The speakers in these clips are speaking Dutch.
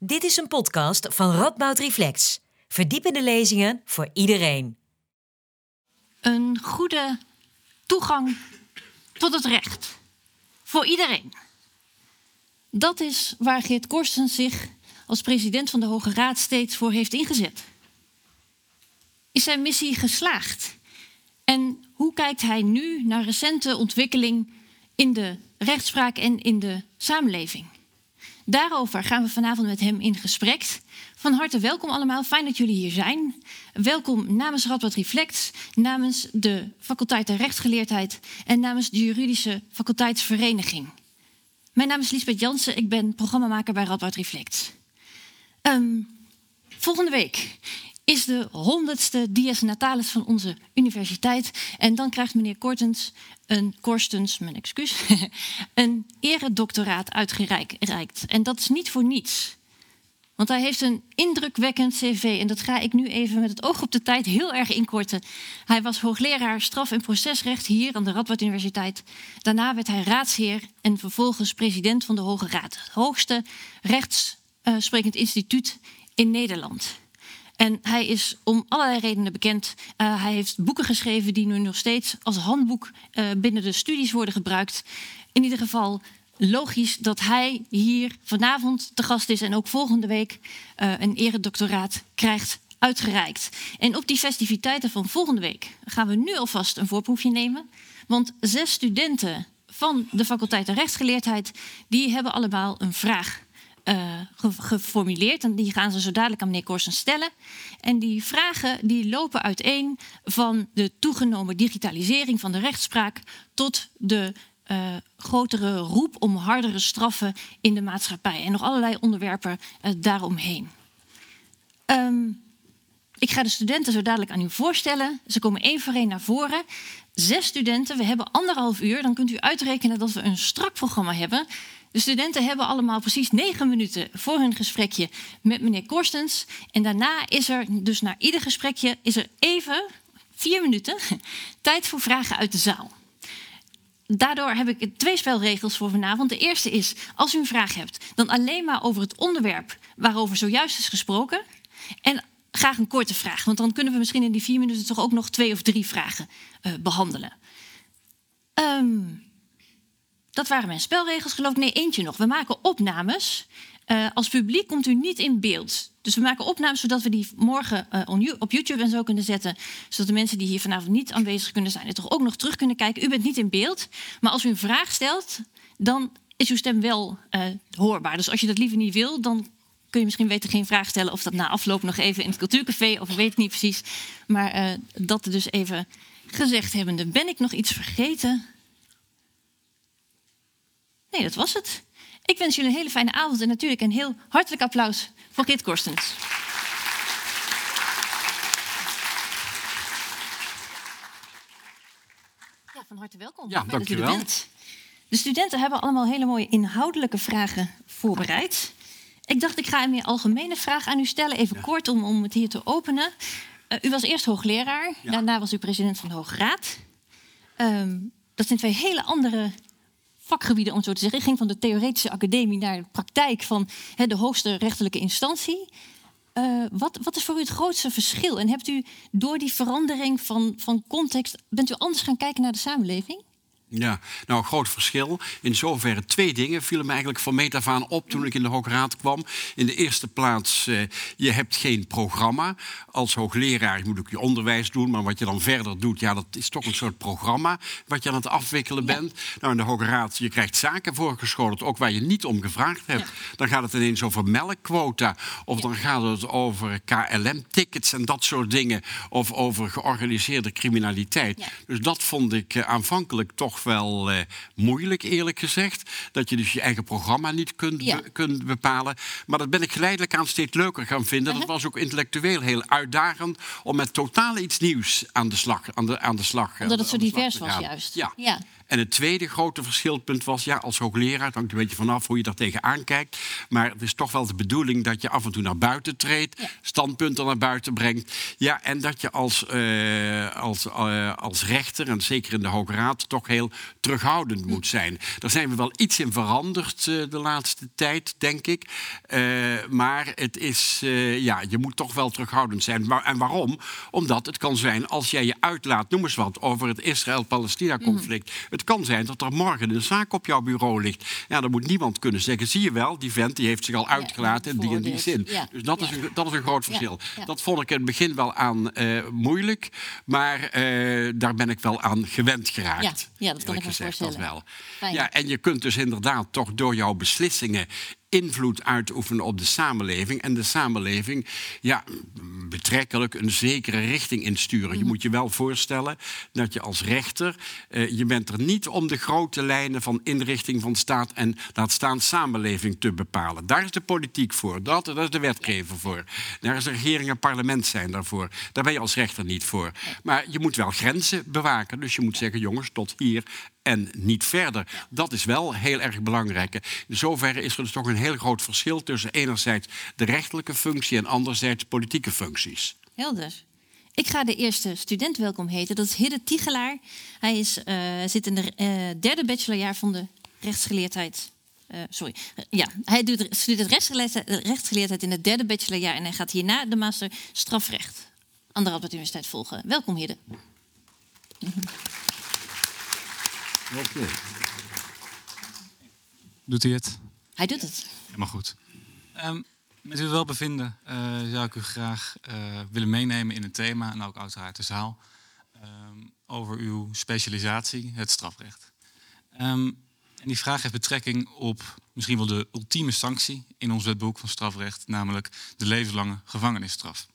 Dit is een podcast van Radboud Reflex. Verdiepende lezingen voor iedereen. Een goede toegang tot het recht. Voor iedereen. Dat is waar Geert Korsten zich als president van de Hoge Raad steeds voor heeft ingezet. Is zijn missie geslaagd? En hoe kijkt hij nu naar recente ontwikkeling in de rechtspraak en in de samenleving? Daarover gaan we vanavond met hem in gesprek. Van harte welkom allemaal, fijn dat jullie hier zijn. Welkom namens Radboud Reflex, namens de faculteit der rechtsgeleerdheid en namens de juridische faculteitsvereniging. Mijn naam is Lisbeth Jansen, ik ben programmamaker bij Radboud Reflex. Um, volgende week is de honderdste dies natalis van onze universiteit. En dan krijgt meneer Kortens een Korstens, mijn excuus, een eredoctoraat uitgereikt. En dat is niet voor niets. Want hij heeft een indrukwekkend cv. En dat ga ik nu even met het oog op de tijd heel erg inkorten. Hij was hoogleraar straf- en procesrecht hier aan de Radboud Universiteit. Daarna werd hij raadsheer en vervolgens president van de Hoge Raad. Het hoogste rechtssprekend instituut in Nederland. En hij is om allerlei redenen bekend. Uh, hij heeft boeken geschreven die nu nog steeds als handboek uh, binnen de studies worden gebruikt. In ieder geval logisch dat hij hier vanavond te gast is en ook volgende week uh, een eredoctoraat krijgt uitgereikt. En op die festiviteiten van volgende week gaan we nu alvast een voorproefje nemen. Want zes studenten van de faculteit der rechtsgeleerdheid... die hebben allemaal een vraag uh, geformuleerd. En die gaan ze zo dadelijk aan meneer Korsen stellen. En die vragen die lopen uiteen van de toegenomen digitalisering van de rechtspraak tot de uh, grotere roep om hardere straffen in de maatschappij. En nog allerlei onderwerpen uh, daaromheen. Um, ik ga de studenten zo dadelijk aan u voorstellen. Ze komen één voor één naar voren. Zes studenten, we hebben anderhalf uur. Dan kunt u uitrekenen dat we een strak programma hebben. De studenten hebben allemaal precies negen minuten voor hun gesprekje met meneer Korstens. En daarna is er, dus na ieder gesprekje, is er even, vier minuten, tijd voor vragen uit de zaal. Daardoor heb ik twee spelregels voor vanavond. De eerste is, als u een vraag hebt, dan alleen maar over het onderwerp waarover zojuist is gesproken. En graag een korte vraag, want dan kunnen we misschien in die vier minuten toch ook nog twee of drie vragen uh, behandelen. Um, dat waren mijn spelregels, geloof ik. Nee, eentje nog. We maken opnames. Uh, als publiek komt u niet in beeld. Dus we maken opnames zodat we die morgen uh, op YouTube en zo kunnen zetten. Zodat de mensen die hier vanavond niet aanwezig kunnen zijn, er toch ook nog terug kunnen kijken. U bent niet in beeld. Maar als u een vraag stelt, dan is uw stem wel uh, hoorbaar. Dus als je dat liever niet wil, dan kun je misschien weten geen vraag stellen. Of dat na afloop nog even in het cultuurcafé, of ik weet het niet precies. Maar dat dus even gezegd hebbende. Ben ik nog iets vergeten? Nee, dat was het. Ik wens jullie een hele fijne avond en natuurlijk een heel hartelijk applaus voor Git Korstens. Ja, van harte welkom. Ja, dankjewel. De studenten hebben allemaal hele mooie inhoudelijke vragen voorbereid. Ik dacht, ik ga een meer algemene vraag aan u stellen, even ja. kort om, om het hier te openen. Uh, u was eerst hoogleraar, ja. daarna was u president van de Hoge Raad. Um, dat zijn twee hele andere vakgebieden, om zo te zeggen. Ik ging van de theoretische academie naar de praktijk van de hoogste rechterlijke instantie. Uh, wat, wat, is voor u het grootste verschil? En hebt u door die verandering van, van context, bent u anders gaan kijken naar de samenleving? Ja, nou, een groot verschil. In zoverre twee dingen vielen me eigenlijk van meet af aan op toen ik in de Hoge Raad kwam. In de eerste plaats, uh, je hebt geen programma. Als hoogleraar moet ook je onderwijs doen, maar wat je dan verder doet, ja, dat is toch een soort programma wat je aan het afwikkelen ja. bent. Nou, in de Hoge Raad, je krijgt zaken voorgeschoteld, ook waar je niet om gevraagd hebt. Ja. Dan gaat het ineens over melkquota, of dan gaat het over KLM-tickets en dat soort dingen, of over georganiseerde criminaliteit. Dus dat vond ik uh, aanvankelijk toch wel uh, moeilijk, eerlijk gezegd. Dat je dus je eigen programma niet kunt, ja. be kunt bepalen. Maar dat ben ik geleidelijk aan steeds leuker gaan vinden. Uh -huh. Dat was ook intellectueel heel uitdagend om met totaal iets nieuws aan de slag, aan de, aan de slag Omdat het zo divers was, juist. Ja. ja. En het tweede grote verschilpunt was, ja, als hoogleraar, het hangt een beetje vanaf hoe je daar tegenaan kijkt, maar het is toch wel de bedoeling dat je af en toe naar buiten treedt, standpunten naar buiten brengt. Ja, en dat je als, uh, als, uh, als rechter, en zeker in de Hoge Raad, toch heel terughoudend moet zijn. Daar zijn we wel iets in veranderd uh, de laatste tijd, denk ik. maar het is, ja, je moet toch wel terughoudend zijn. En waarom? Omdat het kan zijn, als jij je uitlaat, noem eens wat, over het Israël-Palestina-conflict. Mhm. Het kan zijn dat er morgen een zaak op jouw bureau ligt. Ja, dan moet niemand kunnen zeggen, zie je wel, die vent die heeft zich al uitgelaten in die en die zin. Dus dat, is een, dat is een groot verschil. Dat vond ik in het begin wel aan uh, moeilijk, maar uh, daar ben ik wel aan gewend geraakt. Ja, dat kan ik me voorstellen. Dat wel. Ja, en je kunt dus inderdaad toch door jouw beslissingen invloed uitoefenen op de samenleving. En de samenleving ja, betrekkelijk een zekere richting insturen. Je mhm. moet je wel voorstellen dat je als rechter... Uh, je bent er niet om de grote lijnen van inrichting van staat... en laat staan samenleving te bepalen. Daar is de politiek voor. Dat, dat is de wetgever voor. Daar is de regering en parlement zijn daarvoor. Daar ben je als rechter niet voor. Maar je moet wel grenzen bewaken. Dus je moet zeggen, jongens, tot hier en niet verder. Dat is wel heel erg belangrijk. In zoverre is er dus toch een heel groot verschil tussen enerzijds de rechterlijke functie en anderzijds politieke functies. Helder. Ik ga de eerste student welkom heten. Dat is Hidde Tiegelaar. Hij is, uh, zit in de uh, derde bachelorjaar van de rechtsgeleerdheid. Uh, sorry. Ja, hij doet, studeert rechtsgeleerdheid, rechtsgeleerdheid in het derde bachelorjaar en hij gaat hierna de master strafrecht aan de Radboud Universiteit volgen. Welkom, Hidde. Oké. Doet hij het? Hij doet het. Helemaal goed. Um, met uw welbevinden uh, zou ik u graag uh, willen meenemen in een thema, en ook uiteraard de zaal, um, over uw specialisatie, het strafrecht. Um, en die vraag heeft betrekking op misschien wel de ultieme sanctie in ons wetboek van strafrecht, namelijk de levenslange gevangenisstraf.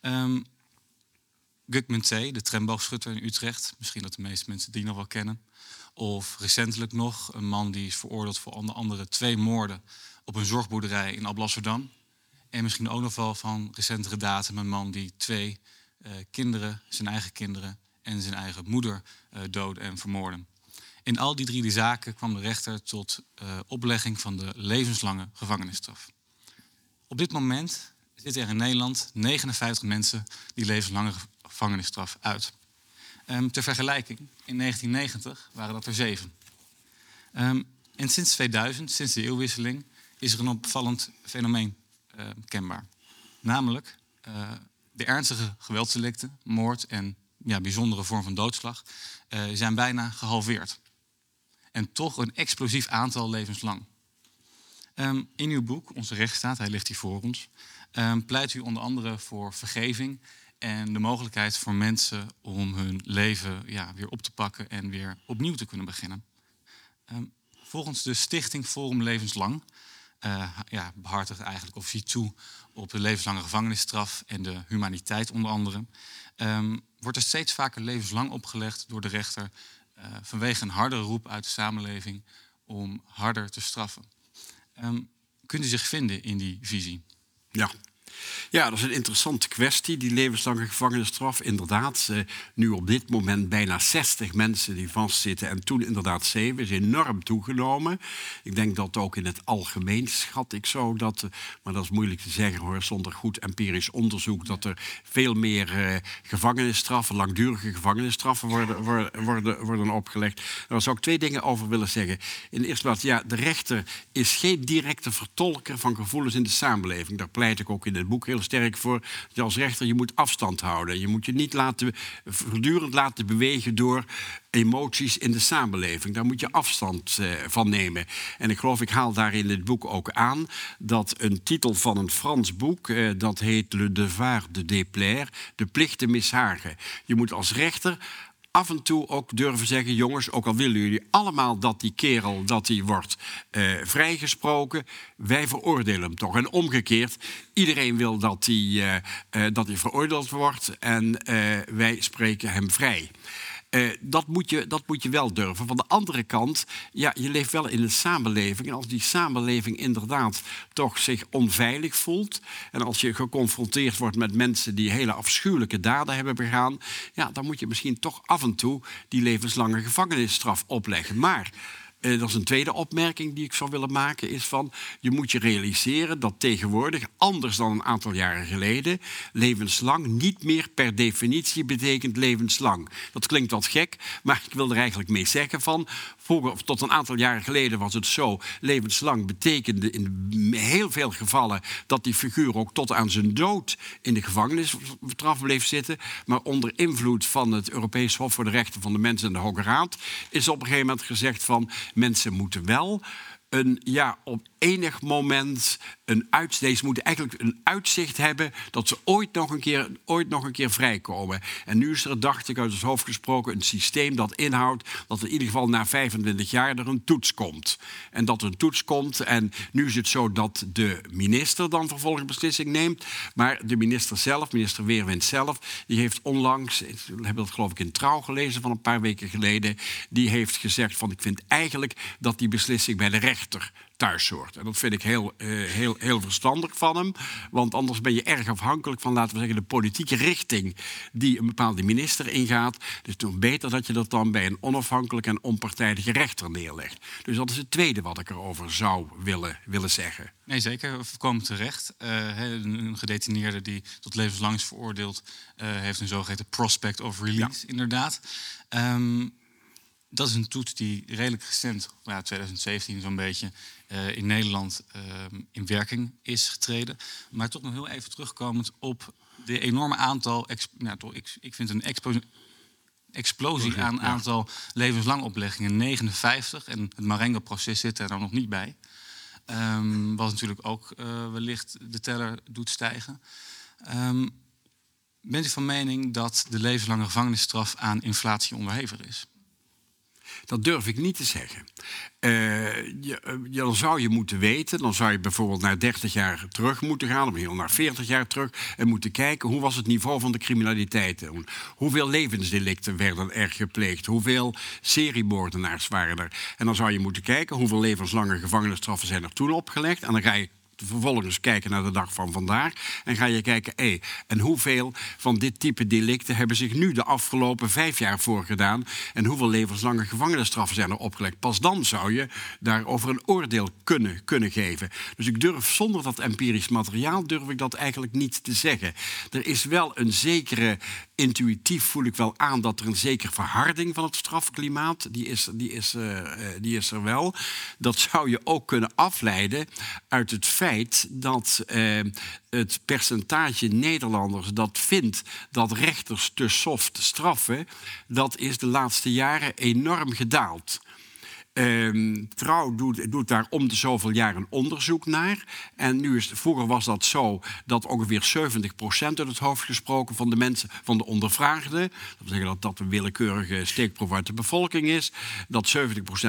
Um, Gugman T., de tramboogschutter in Utrecht, misschien dat de meeste mensen die nog wel kennen, of recentelijk nog een man die is veroordeeld voor onder andere twee moorden op een zorgboerderij in Alblasserdam. En misschien ook nog wel van recentere datum een man die twee uh, kinderen, zijn eigen kinderen en zijn eigen moeder uh, doodde en vermoorden. In al die drie die zaken kwam de rechter tot uh, oplegging van de levenslange gevangenisstraf. Op dit moment zitten er in Nederland 59 mensen die levenslange gevangenisstraf uit. Um, ter vergelijking, in 1990 waren dat er zeven. Um, en sinds 2000, sinds de eeuwwisseling, is er een opvallend fenomeen uh, kenbaar. Namelijk uh, de ernstige geweldsdelicten, moord en ja, bijzondere vorm van doodslag, uh, zijn bijna gehalveerd. En toch een explosief aantal levenslang. In uw boek, Onze rechtsstaat, hij ligt hier voor ons, pleit u onder andere voor vergeving en de mogelijkheid voor mensen om hun leven ja, weer op te pakken en weer opnieuw te kunnen beginnen. Um, volgens de Stichting Forum Levenslang uh, ja, behartigt eigenlijk of ziet toe op de levenslange gevangenisstraf en de humaniteit onder andere. Um, wordt er steeds vaker levenslang opgelegd door de rechter uh, vanwege een hardere roep uit de samenleving om harder te straffen. Um, kunt u zich vinden in die visie? Ja, ja, dat is een interessante kwestie, die levenslange gevangenisstraf. Inderdaad, eh, nu op dit moment bijna 60 mensen die vastzitten en toen inderdaad 7 is enorm toegenomen. Ik denk dat ook in het algemeen schat ik zo dat, eh, maar dat is moeilijk te zeggen hoor, zonder goed empirisch onderzoek, dat er veel meer eh, gevangenisstraffen, langdurige gevangenisstraffen worden, worden, worden, worden opgelegd. Daar zou ik twee dingen over willen zeggen. In de eerste plaats, ja, de rechter is geen directe vertolker van gevoelens in de samenleving. Daar pleit ik ook in het boek heel sterk voor. Dat als rechter je moet afstand houden. Je moet je niet laten, voortdurend laten bewegen door emoties in de samenleving. Daar moet je afstand uh, van nemen. En ik geloof, ik haal daar in dit boek ook aan dat een titel van een Frans boek, uh, dat heet Le devoir de déplaire, de plicht te mishagen. Je moet als rechter af en toe ook durven zeggen... jongens, ook al willen jullie allemaal dat die kerel dat die wordt uh, vrijgesproken... wij veroordelen hem toch. En omgekeerd, iedereen wil dat hij uh, uh, dat veroordeeld wordt... en wij spreken hem vrij. Eh, dat, moet je, dat moet je wel durven. Van de andere kant, ja, je leeft wel in een samenleving. En als die samenleving inderdaad toch zich onveilig voelt. en als je geconfronteerd wordt met mensen die hele afschuwelijke daden hebben begaan. ja, dan moet je misschien toch af en toe die levenslange gevangenisstraf opleggen. Maar uh, dat is een tweede opmerking die ik zou willen maken, is van je moet je realiseren dat tegenwoordig, anders dan een aantal jaren geleden, levenslang niet meer per definitie betekent levenslang. Dat klinkt wat gek, maar ik wil er eigenlijk mee zeggen van, tot een aantal jaren geleden was het zo, levenslang betekende in heel veel gevallen dat die figuur ook tot aan zijn dood in de gevangenisstraf bleef zitten, maar onder invloed van het Europees Hof voor de Rechten van de Mensen en de Hoge Raad is op een gegeven moment gezegd van mensen moeten wel een, ja, op enig moment een uitzicht. moeten eigenlijk een uitzicht hebben dat ze ooit nog, een keer, ooit nog een keer vrijkomen. En nu is er, dacht ik uit het hoofd gesproken, een systeem dat inhoudt dat in ieder geval na 25 jaar er een toets komt. En dat er een toets komt. En nu is het zo dat de minister dan vervolgens beslissing neemt. Maar de minister zelf, minister Weerwind zelf, die heeft onlangs, we hebben dat geloof ik in Trouw gelezen van een paar weken geleden, die heeft gezegd van ik vind eigenlijk dat die beslissing bij de rechter thuis hoort. En dat vind ik heel, uh, heel, heel verstandig van hem. Want anders ben je erg afhankelijk van, laten we zeggen, de politieke richting die een bepaalde minister ingaat. Dus het is beter dat je dat dan bij een onafhankelijke en onpartijdige rechter neerlegt. Dus dat is het tweede wat ik erover zou willen, willen zeggen. Nee, zeker. Voorkomen terecht. Uh, een gedetineerde die tot levenslang is veroordeeld, uh, heeft een zogeheten prospect of release, inderdaad. Um, dat is een toets die redelijk recent, ja, 2017 zo'n beetje, uh, in Nederland uh, in werking is getreden. Maar toch nog heel even terugkomend op de enorme aantal, nou, toch, ik, ik vind een expo explosie aan aantal levenslang opleggingen. 59 en het Marengo-proces zit er dan nog niet bij. Um, wat natuurlijk ook uh, wellicht de teller doet stijgen. Um, bent u van mening dat de levenslange gevangenisstraf aan inflatie onderhevig is? Dat durf ik niet te zeggen. Uh, je, eh, dan zou je moeten weten, dan zou je bijvoorbeeld naar 30 jaar terug moeten gaan, of heel naar 40 jaar terug, en moeten kijken hoe was het niveau van de criminaliteit. Hoeveel levensdelicten werden er gepleegd? Hoeveel seriemoordenaars waren er? En dan zou je moeten kijken hoeveel levenslange gevangenisstraffen zijn er toen opgelegd. En dan ga je vervolgens kijken naar de dag van vandaag. En ga je kijken, hé, en hoeveel van dit type delicten hebben zich nu de afgelopen vijf jaar voorgedaan? En hoeveel levenslange gevangenisstraffen zijn er opgelegd? Pas dan zou je daarover een oordeel kunnen, kunnen geven. Dus ik durf zonder dat empirisch materiaal, durf ik dat eigenlijk niet te zeggen. Er is wel een zekere, intuïtief voel ik wel aan dat er een zekere verharding van het strafklimaat, die is, die is, uh, die is er wel. Dat zou je ook kunnen afleiden uit het feit dat eh, het percentage Nederlanders dat vindt dat rechters te soft straffen, dat is de laatste jaren enorm gedaald. Ehm, Trouw doet, doet, daar om de zoveel jaar een onderzoek naar. En nu is, vroeger was dat zo dat ongeveer 70% uit het hoofd gesproken van de mensen, van de ondervraagden, dat wil zeggen dat dat een willekeurige steekproef uit de bevolking is, dat 70%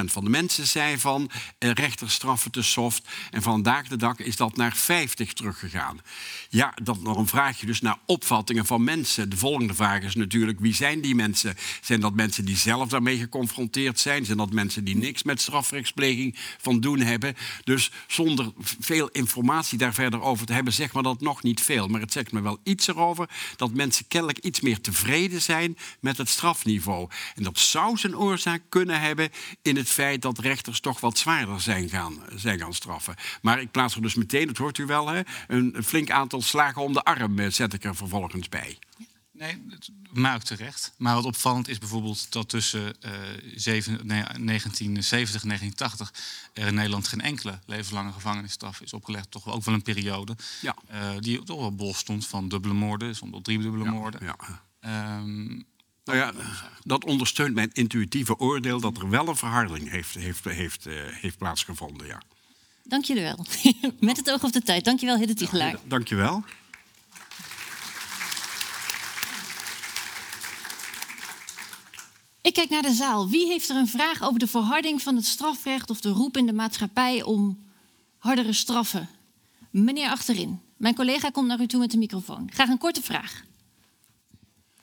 van de mensen zei van eh, rechters straffen te soft. En vandaag de dag is dat naar 50 teruggegaan. Ja, dat, dan vraag je dus naar opvattingen van mensen. De volgende vraag is natuurlijk, wie zijn die mensen? Zijn dat mensen die zelf daarmee geconfronteerd zijn? Zijn dat mensen die niks met strafrechtspleging van doen hebben. Dus zonder veel informatie daar verder over te hebben, zeg maar dat nog niet veel. Maar het zegt me wel iets erover dat mensen kennelijk iets meer tevreden zijn met het strafniveau. En dat zou zijn oorzaak kunnen hebben in het feit dat rechters toch wat zwaarder zijn gaan, zijn gaan straffen. Maar ik plaats er dus meteen, dat hoort u wel, hè, een, flink aantal slagen om de arm eh, zet ik er vervolgens bij. Nee, maakt terecht. Maar wat opvallend is bijvoorbeeld dat tussen uh, 1970 en 1980 er in Nederland geen enkele levenslange gevangenisstraf is opgelegd. Toch ook wel een periode ja. uh, die toch wel bol stond van dubbele moorden, soms wel drie dubbele moorden. Ja. Um, nou ja, dat ondersteunt mijn intuïtieve oordeel dat er wel een verharding heeft, heeft, heeft, uh, heeft plaatsgevonden. Ja. Dank jullie wel. Met het oog op de tijd. Dank je wel, Hidde dank je wel. Kijk naar de zaal. Wie heeft er een vraag over de verharding van het strafrecht of de roep in de maatschappij om hardere straffen? Meneer achterin. Mijn collega komt naar u toe met de microfoon. Graag een korte vraag.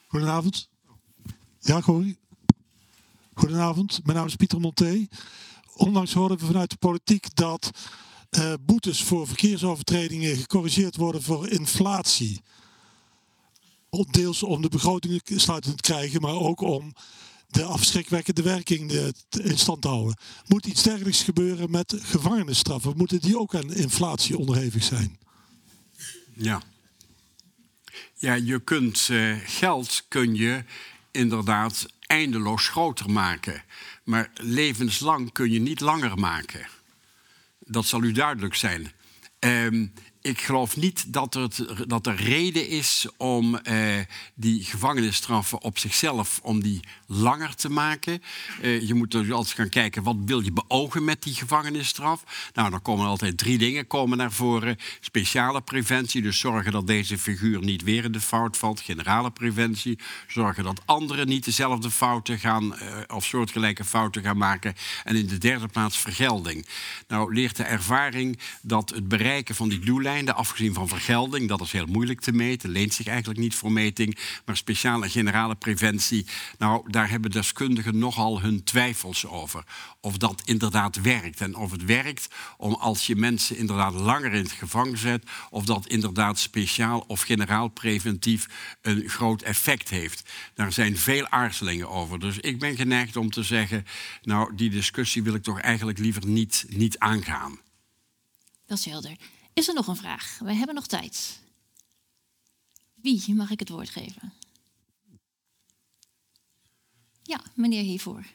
Goedenavond. Ja, hoor Goedenavond, mijn naam is Pieter Monté. Onlangs hoorden we vanuit de politiek dat uh, boetes voor verkeersovertredingen gecorrigeerd worden voor inflatie. Deels om de begrotingen sluitend te krijgen, maar ook om de afschrikwekkende werking in stand houden. Moet iets dergelijks gebeuren met gevangenisstraffen? Moeten die ook aan inflatie onderhevig zijn? Ja. Ja, je kunt uh, geld kun je inderdaad eindeloos groter maken. Maar levenslang kun je niet langer maken. Dat zal u duidelijk zijn. Um, ik geloof niet dat, het, dat er reden is om eh, die gevangenisstraffen op zichzelf om die langer te maken. Uh, je moet dus altijd gaan kijken wat wil je beogen met die gevangenisstraf. Nou, dan komen altijd drie dingen komen naar voren. Speciale preventie, dus zorgen dat deze figuur niet weer in de fout valt. Generale preventie, zorgen dat anderen niet dezelfde fouten gaan uh, of soortgelijke fouten gaan maken. En in de derde plaats vergelding. Nou, leert de ervaring dat het bereiken van die doellijnen afgezien van vergelding, dat is heel moeilijk te meten, leent zich eigenlijk niet voor meting. Maar speciale generale preventie, nou, daar hebben deskundigen nogal hun twijfels over. Of dat inderdaad werkt. En of het werkt om als je mensen inderdaad langer in het gevangen zet, of dat inderdaad speciaal of generaal preventief een groot effect heeft. Daar zijn veel aarzelingen over. Dus ik ben geneigd om te zeggen, nou, die discussie wil ik toch eigenlijk liever niet, niet aangaan. Dat is helder. Is er nog een vraag? We hebben nog tijd. Wie mag ik het woord geven? Ja, meneer hiervoor.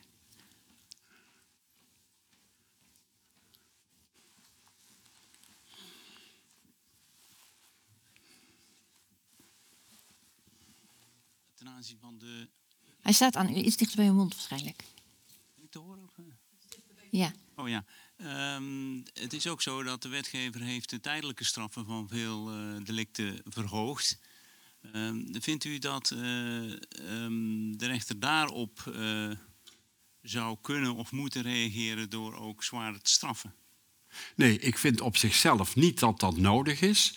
Ten aanzien van de. Hij staat aan u, iets dichter bij uw mond waarschijnlijk. Ben ik te horen? Of? Ja. Oh ja. Um, het is ook zo dat de wetgever heeft de tijdelijke straffen van veel uh, delicten verhoogd. Um, vindt u dat uh, um, de rechter daarop uh, zou kunnen of moeten reageren door ook zwaarder te straffen? Nee, ik vind op zichzelf niet dat dat nodig is.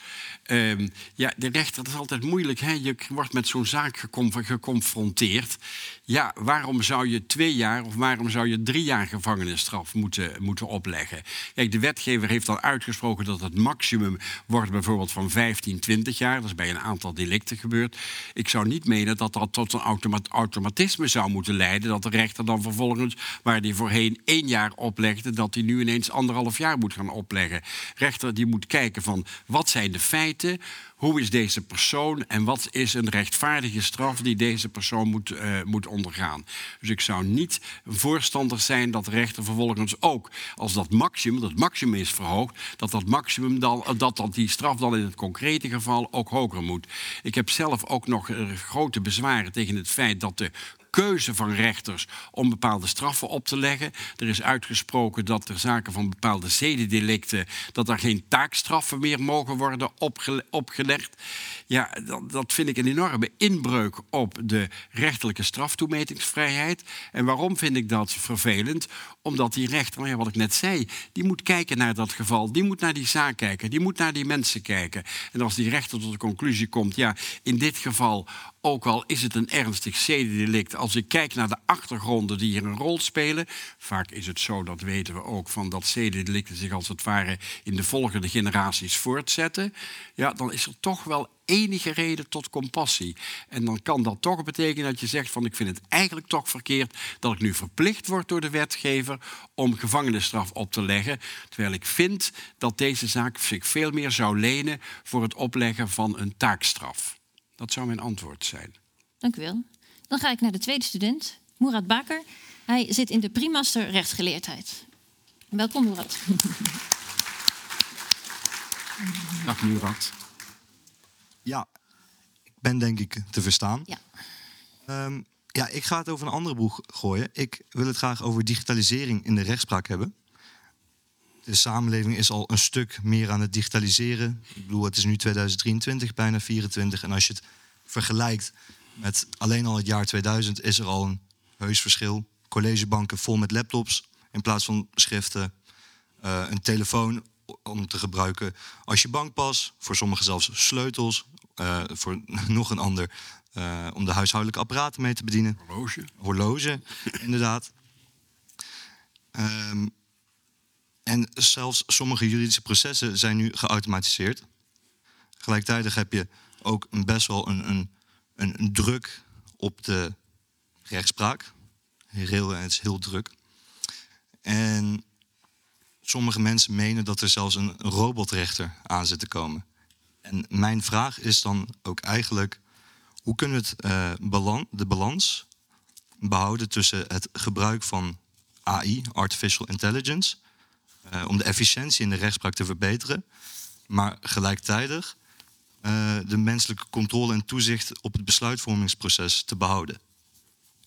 Um, ja, de rechter, dat is altijd moeilijk. Hè? Je wordt met zo'n zaak geconfronteerd. Ja, waarom zou je twee jaar of waarom zou je drie jaar gevangenisstraf moeten, moeten opleggen? Kijk, de wetgever heeft al uitgesproken dat het maximum wordt bijvoorbeeld van 15, 20 jaar. Dat is bij een aantal delicten gebeurd. Ik zou niet menen dat dat tot een automatisme zou moeten leiden. Dat de rechter dan vervolgens, waar die voorheen één jaar oplegde, dat hij nu ineens anderhalf jaar moet gaan opleggen. Rechter die moet kijken van wat zijn de feiten, hoe is deze persoon en wat is een rechtvaardige straf die deze persoon moet, uh, moet ondergaan. Dus ik zou niet een voorstander zijn dat de rechter vervolgens ook, als dat maximum, dat maximum is verhoogd, dat dat maximum dan, dat, dat die straf dan in het concrete geval ook hoger moet. Ik heb zelf ook nog grote bezwaren tegen het feit dat de keuze van rechters om bepaalde straffen op te leggen. Er is uitgesproken dat er zaken van bepaalde zedendelicten... dat er geen taakstraffen meer mogen worden opgelegd. Ja, dat, dat vind ik een enorme inbreuk op de rechterlijke straftoemetingsvrijheid. En waarom vind ik dat vervelend? Omdat die rechter, nou wat ik net zei, die moet kijken naar dat geval. Die moet naar die zaak kijken. Die moet naar die mensen kijken. En als die rechter tot de conclusie komt, ja, in dit geval, ook al is het een ernstig zedendelict, als ik kijk naar de achtergronden die hier een rol spelen, vaak is het zo, dat weten we ook, van dat zedendelicten zich als het ware in de volgende generaties voortzetten, ja, dan is er toch wel enige reden tot compassie. En dan kan dat toch betekenen dat je zegt van ik vind het eigenlijk toch verkeerd dat ik nu verplicht word door de wetgever om gevangenisstraf op te leggen. Terwijl ik vind dat deze zaak zich veel meer zou lenen voor het opleggen van een taakstraf. Dat zou mijn antwoord zijn. Dank u wel. Dan ga ik naar de tweede student, Murat Baker. Hij zit in de primaster rechtsgeleerdheid. Welkom, Murat. Dag, Murat. Ja, ik ben denk ik te verstaan. Ja. Um, ja, ik ga het over een andere boeg gooien. Ik wil het graag over digitalisering in de rechtspraak hebben. De samenleving is al een stuk meer aan het digitaliseren. Ik bedoel, het is nu 2023, bijna 24. En als je het vergelijkt met alleen al het jaar 2000, is er al een heus verschil. Collegebanken vol met laptops in plaats van schriften. Uh, een telefoon om te gebruiken als je bankpas. Voor sommigen zelfs sleutels. Uh, voor nog een ander eh, om de huishoudelijke apparaten mee te bedienen. Horloge. Horloge, inderdaad. Ehm, en zelfs sommige juridische processen zijn nu geautomatiseerd. Gelijktijdig heb je ook best wel een, een, een, druk op de rechtspraak. Het is heel druk. En sommige mensen menen dat er zelfs een robotrechter aan zit te komen. En mijn vraag is dan ook eigenlijk: hoe kunnen we het, eh, de balans behouden tussen het gebruik van AI, artificial intelligence, eh, om de efficiëntie in de rechtspraak te verbeteren, maar gelijktijdig eh, de menselijke controle en toezicht op het besluitvormingsproces te behouden?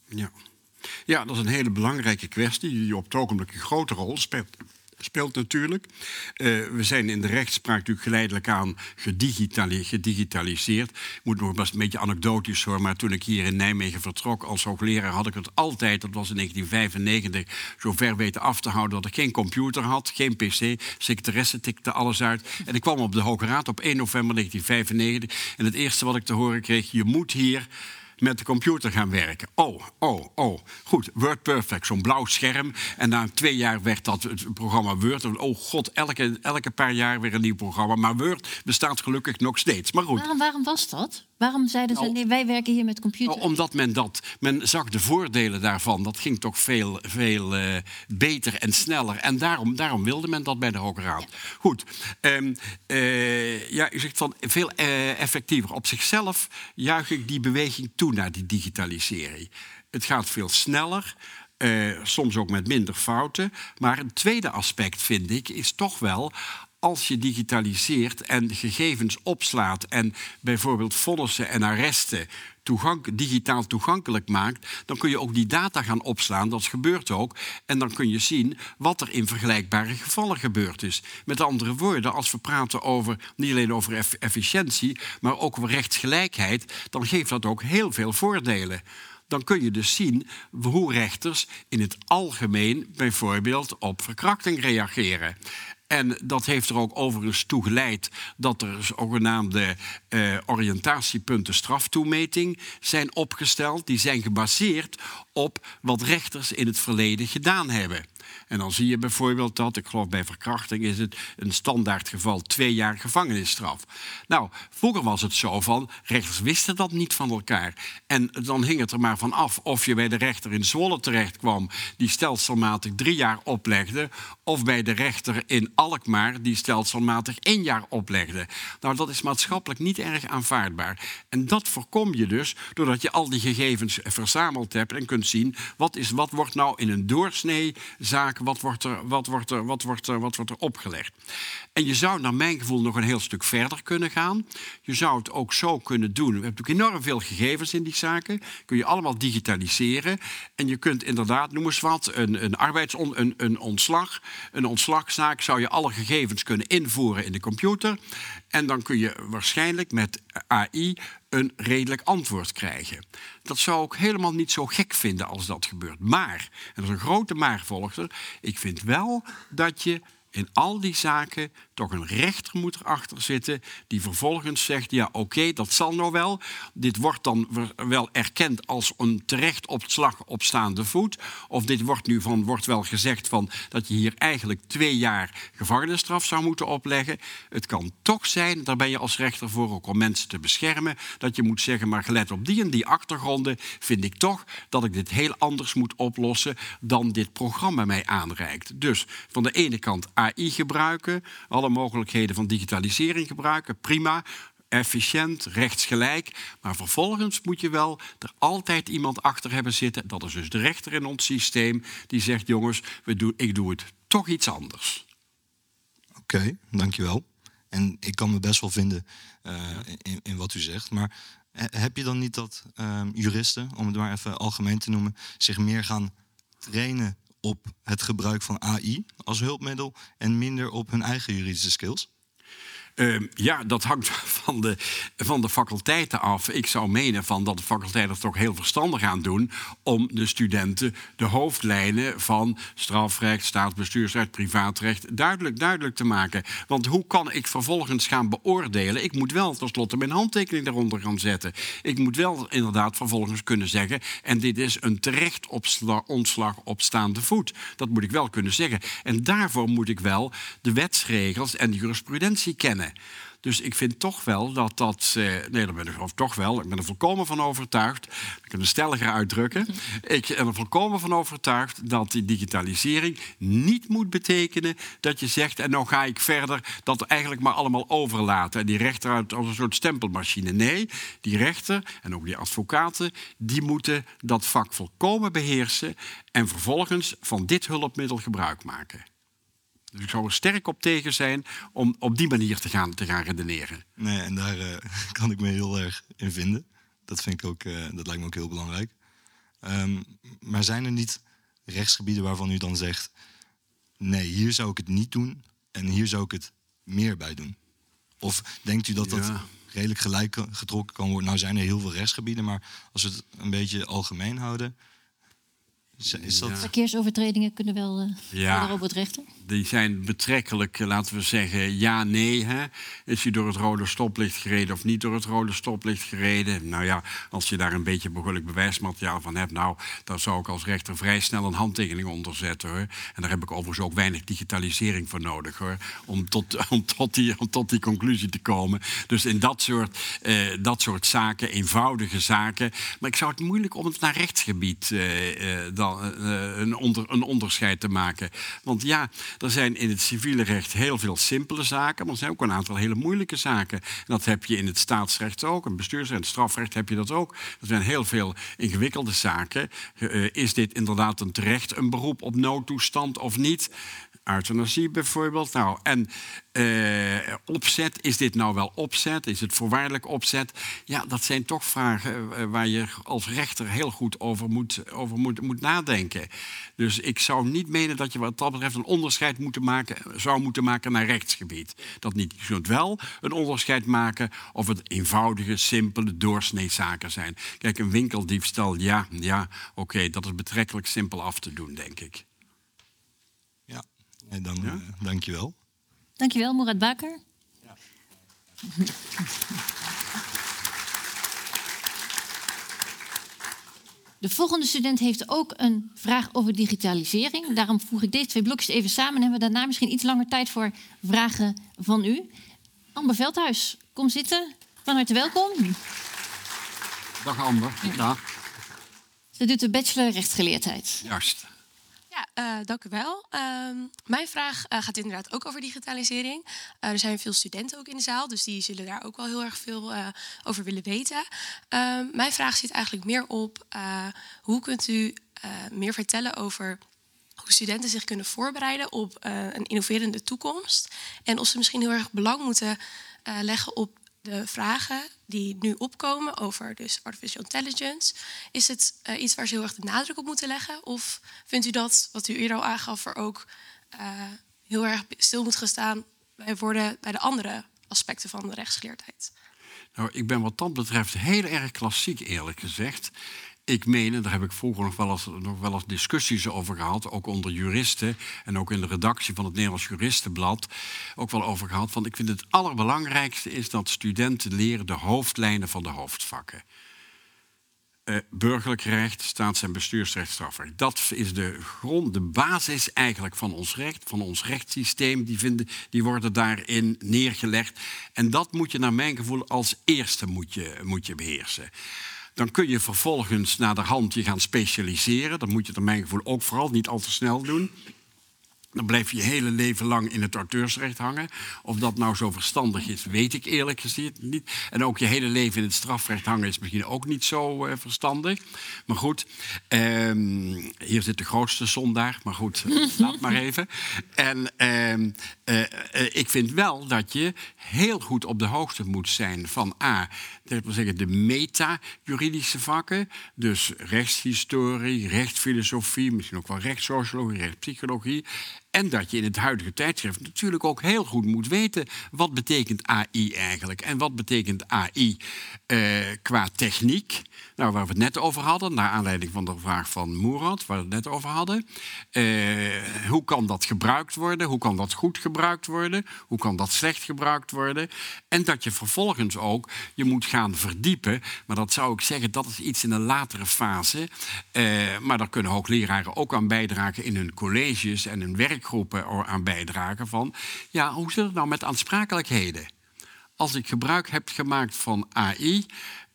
Ja. ja, dat is een hele belangrijke kwestie die op het ogenblik een grote rol speelt. Speelt natuurlijk. Eh, we zijn in de rechtspraak natuurlijk geleidelijk aan gedigitali- gedigitaliseerd. Ik moet nog best een beetje anekdotisch hoor, maar toen ik hier in Nijmegen vertrok als hoogleraar had ik het altijd, dat was in 1995, zo ver weten af te houden dat ik geen computer had, geen pc. Secretaresse tikte alles uit. En ik kwam op de Hoge Raad op 1 november 1995 en het eerste wat ik te horen kreeg, je moet hier met de computer gaan werken. Oh, oh, oh. Goed, Word Perfect, zo'n blauw scherm. En na twee jaar werd dat het programma Word. Oh god, elke, elke paar jaar weer een nieuw programma. Maar Word bestaat gelukkig nog steeds. Maar goed. Waarom, waarom was dat? Waarom zeiden ze, Nou, nee, wij werken hier met computer? Nou, omdat men dat, men zag de voordelen daarvan. Dat ging toch veel, veel eh, beter en sneller. En daarom, daarom wilde men dat bij de Hoge Raad. Goed. ehm, eh, ja, u zegt van veel eh, effectiever. Op zichzelf juich ik die beweging toe naar die digitalisering. Het gaat veel sneller. eh, soms ook met minder fouten. Maar een tweede aspect, vind ik, is toch wel als je digitaliseert en gegevens opslaat en bijvoorbeeld vonnissen en arresten digitaal toegankelijk maakt, dan kun je ook die data gaan opslaan. Dat gebeurt ook. En dan kun je zien wat er in vergelijkbare gevallen gebeurd is. Met andere woorden, als we praten over niet alleen over eff- efficiëntie, maar ook over rechtsgelijkheid, dan geeft dat ook heel veel voordelen dan kun je dus zien hoe rechters in het algemeen bijvoorbeeld op verkrachting reageren. En dat heeft er ook overigens toe geleid dat er zogenaamde eh, oriëntatiepunten straftoemeting zijn opgesteld. Die zijn gebaseerd op wat rechters in het verleden gedaan hebben. En dan zie je bijvoorbeeld dat, ik geloof bij verkrachting is het een standaard geval twee jaar gevangenisstraf. Nou, vroeger was het zo van, rechters wisten dat niet van elkaar. En dan hing het er maar van af of je bij de rechter in Zwolle terecht kwam, die stelselmatig drie jaar oplegde, of bij de rechter in Alkmaar, die stelselmatig één jaar oplegde. Nou, dat is maatschappelijk niet erg aanvaardbaar. En dat voorkom je dus doordat je al die gegevens verzameld hebt en kunt zien wat, is, wat wordt nou in een wat wordt, er, wat, wordt er, wat, wordt er, wat wordt er opgelegd. En je zou naar mijn gevoel nog een heel stuk verder kunnen gaan. Je zou het ook zo kunnen doen. We hebben natuurlijk enorm veel gegevens in die zaken. Kun je allemaal digitaliseren. En je kunt inderdaad, noem eens wat, een, een een, een ontslag. Een ontslagzaak zou je alle gegevens kunnen invoeren in de computer. En dan kun je waarschijnlijk met AI een redelijk antwoord krijgen. Dat zou ik helemaal niet zo gek vinden als dat gebeurt. Maar, en dat is een grote maar volgt er, ik vind wel dat je in al die zaken toch een rechter moet erachter zitten die vervolgens zegt, ja oké, dat zal nou wel. Dit wordt dan wel erkend als een terecht op slag opstaande voet. Of dit wordt nu van, wordt wel gezegd van dat je hier eigenlijk twee jaar gevangenisstraf zou moeten opleggen. Het kan toch zijn, daar ben je als rechter voor ook om mensen te beschermen, dat je moet zeggen, maar gelet op die en die achtergronden vind ik toch dat ik dit heel anders moet oplossen dan dit programma mij aanreikt. Dus van de ene kant AI gebruiken, alle mogelijkheden van digitalisering gebruiken, prima. Efficiënt, rechtsgelijk. Maar vervolgens moet je wel er altijd iemand achter hebben zitten. Dat is dus de rechter in ons systeem. Die zegt: jongens, we doen, ik doe het toch iets anders. Oké, dankjewel. En ik kan me best wel vinden eh, in, in wat u zegt. Maar he- heb je dan niet dat ehm, juristen, om het maar even algemeen te noemen, zich meer gaan trainen op het gebruik van AI als hulpmiddel en minder op hun eigen juridische skills? Ehm, ja, dat hangt van de, van de faculteiten af. Ik zou menen van dat de faculteiten het toch heel verstandig aan doen om de studenten de hoofdlijnen van strafrecht, staatsbestuursrecht, privaatrecht duidelijk, duidelijk te maken. Want hoe kan ik vervolgens gaan beoordelen? Ik moet wel tenslotte mijn handtekening daaronder gaan zetten. Ik moet wel inderdaad vervolgens kunnen zeggen, en dit is een terecht op staande voet. Dat moet ik wel kunnen zeggen. En daarvoor moet ik wel de wetsregels en de jurisprudentie kennen. Dus ik vind toch wel dat dat. Eh, nee, daar ben ik toch wel. Ik ben er volkomen van overtuigd. Ik kan het stelliger uitdrukken. Ik ben er volkomen van overtuigd dat die digitalisering niet moet betekenen dat je zegt. En nou ga ik verder dat eigenlijk maar allemaal overlaten. En die rechter uit als een soort stempelmachine. Nee, die rechter en ook die advocaten. die moeten dat vak volkomen beheersen. En vervolgens van dit hulpmiddel gebruik maken. Ik zou er sterk op tegen zijn om op die manier te gaan, te gaan redeneren. Nee, en daar eh, kan ik me heel erg in vinden. Dat, vind ik ook, uh, dat lijkt me ook heel belangrijk. Um, maar zijn er niet rechtsgebieden waarvan u dan zegt... nee, hier zou ik het niet doen en hier zou ik het meer bij doen? Of denkt u dat dat redelijk gelijk getrokken kan worden? Nou zijn er heel veel rechtsgebieden, maar als we het een beetje algemeen houden... Is dat... Verkeersovertredingen kunnen wel uh, ja, op het rechter? Die zijn betrekkelijk, eh, laten we zeggen, ja, nee. Hè? Is hij door het rode stoplicht gereden of niet door het rode stoplicht gereden? Nou ja, als je daar een beetje behoorlijk bewijsmateriaal van hebt... nou, dan zou ik als rechter vrij snel een handtekening onderzetten. Hoor. En daar heb ik overigens ook weinig digitalisering voor nodig... Hoor, om, tot, om, tot die, om tot die conclusie te komen. Dus in dat soort, uh, dat soort zaken, eenvoudige zaken... maar ik zou het moeilijk om het naar rechtsgebied... dan eh, een, onder, een onderscheid te maken. Want ja, er zijn in het civiele recht heel veel simpele zaken, maar er zijn ook een aantal hele moeilijke zaken. En dat heb je in het staatsrecht ook, en bestuursrecht en strafrecht heb je dat ook. Er zijn heel veel ingewikkelde zaken. Uh, is dit inderdaad een terecht een beroep op noodtoestand of niet? euthanasie bijvoorbeeld. Nou, en opzet, is dit nou wel opzet? Is het voorwaardelijk opzet? Ja, dat zijn toch vragen waar je als rechter heel goed over, moet, over moet, moet nadenken. Dus ik zou niet menen dat je wat dat betreft een onderscheid moeten maken, zou moeten maken naar rechtsgebied. Dat niet. Je kunt wel een onderscheid maken of het eenvoudige, simpele doorsneezaken zijn. Kijk, een winkeldiefstal, ja, ja oké, dat is betrekkelijk simpel af te doen, denk ik. En dan ja? uh, dankjewel. Dankjewel, Murat Baker. Ja. De volgende student heeft ook een vraag over digitalisering. Daarom voeg ik deze twee blokjes even samen en hebben we daarna misschien iets langer tijd voor vragen van u. Amber Veldhuis, kom zitten. Van harte welkom. Dag Amber. Ja. Ze doet de bachelor rechtsgeleerdheid. Juist. Ja, uh, dank u wel. Uh, mijn vraag uh, gaat inderdaad ook over digitalisering. Uh, er zijn veel studenten ook in de zaal, dus die zullen daar ook wel heel erg veel over willen weten. Ehm, mijn vraag zit eigenlijk meer op hoe kunt u meer vertellen over hoe studenten zich kunnen voorbereiden op een innoverende toekomst. En of ze misschien heel erg belang moeten leggen op de vragen die nu opkomen over dus artificial intelligence, is het uh, iets waar ze heel erg de nadruk op moeten leggen? Of vindt u dat, wat u eerder al aangaf, er ook uh, heel erg stil moet gaan staan bij, worden, bij de andere aspecten van de rechtsgeleerdheid? Nou, ik ben wat dat betreft heel erg klassiek, eerlijk gezegd ik meen, en daar heb ik vroeger nog wel, eens, nog wel eens discussies over gehad, ook onder juristen en ook in de redactie van het Nederlands Juristenblad, ook wel over gehad. Van ik vind het allerbelangrijkste is dat studenten leren de hoofdlijnen van de hoofdvakken. Uh, burgerlijk recht, staats- en bestuursrecht, strafrecht. Dat is de grond, de basis eigenlijk van ons recht, van ons rechtssysteem. Die, vinden, die worden daarin neergelegd. En dat moet je naar mijn gevoel als eerste moet je, moet je beheersen. Dan kun je vervolgens naar de hand je gaan specialiseren. Dat moet je naar mijn gevoel ook vooral niet al te snel doen. Dan blijf je je hele leven lang in het auteursrecht hangen. Of dat nou zo verstandig is, weet ik eerlijk gezegd niet. En ook je hele leven in het strafrecht hangen is misschien ook niet zo uh, verstandig. Maar goed, um, hier zit de grootste zondaar. Maar goed, laat maar even. En um, uh, uh, ik vind wel dat je heel goed op de hoogte moet zijn van A, dat wil zeggen de meta-juridische vakken. Dus rechtshistorie, rechtsfilosofie, misschien ook wel rechtssociologie, rechtspsychologie. En dat je in het huidige tijdschrift natuurlijk ook heel goed moet weten wat betekent AI eigenlijk en wat betekent AI eh, qua techniek. Nou, waar we het net over hadden, naar aanleiding van de vraag van Moerad, waar we het net over hadden. Eh, hoe kan dat gebruikt worden? Hoe kan dat goed gebruikt worden? Hoe kan dat slecht gebruikt worden? En dat je vervolgens ook je moet gaan verdiepen. Maar dat zou ik zeggen, dat is iets in een latere fase. Eh, maar daar kunnen hoogleraren ook aan bijdragen in hun colleges en hun werkgroepen aan bijdragen van. Ja, hoe zit het nou met aansprakelijkheden? Als ik gebruik heb gemaakt van AI,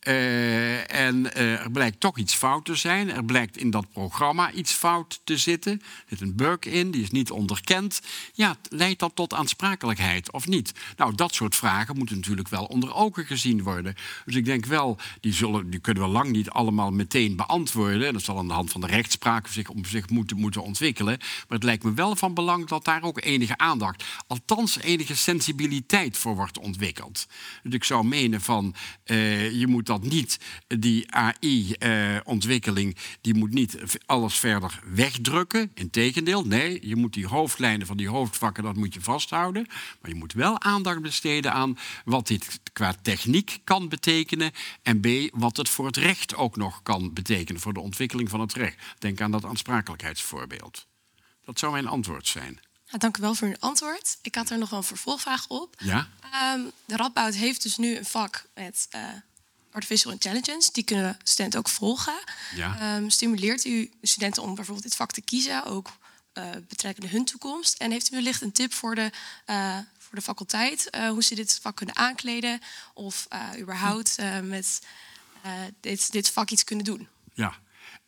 uh, en uh, er blijkt toch iets fout te zijn. Er blijkt in dat programma iets fout te zitten. Er zit een bug in, die is niet onderkend. Ja, leidt dat tot aansprakelijkheid of niet? Nou, dat soort vragen moeten natuurlijk wel onder ogen gezien worden. Dus ik denk wel, die, zullen, die kunnen we lang niet allemaal meteen beantwoorden. Dat zal aan de hand van de rechtspraak zich, om zich moeten, moeten ontwikkelen. Maar het lijkt me wel van belang dat daar ook enige aandacht, althans enige sensibiliteit voor wordt ontwikkeld. Dus ik zou menen van, uh, je moet dat niet, die AI-ontwikkeling, die moet niet alles verder wegdrukken. Integendeel, nee, je moet die hoofdlijnen van die hoofdvakken, dat moet je vasthouden. Maar je moet wel aandacht besteden aan wat dit qua techniek kan betekenen. En B, wat het voor het recht ook nog kan betekenen, voor de ontwikkeling van het recht. Denk aan dat aansprakelijkheidsvoorbeeld. Dat zou mijn antwoord zijn. Ja, dank u wel voor uw antwoord. Ik had er nog wel een vervolgvraag op. Ja? Um, de Radboud heeft dus nu een vak met uh, artificial intelligence. Die kunnen studenten ook volgen. Ja. Um, stimuleert u studenten om bijvoorbeeld dit vak te kiezen, ook uh, betrekkende hun toekomst? En heeft u wellicht een tip voor de, uh, voor de faculteit, uh, hoe ze dit vak kunnen aankleden of überhaupt met dit, dit vak iets kunnen doen? Ja.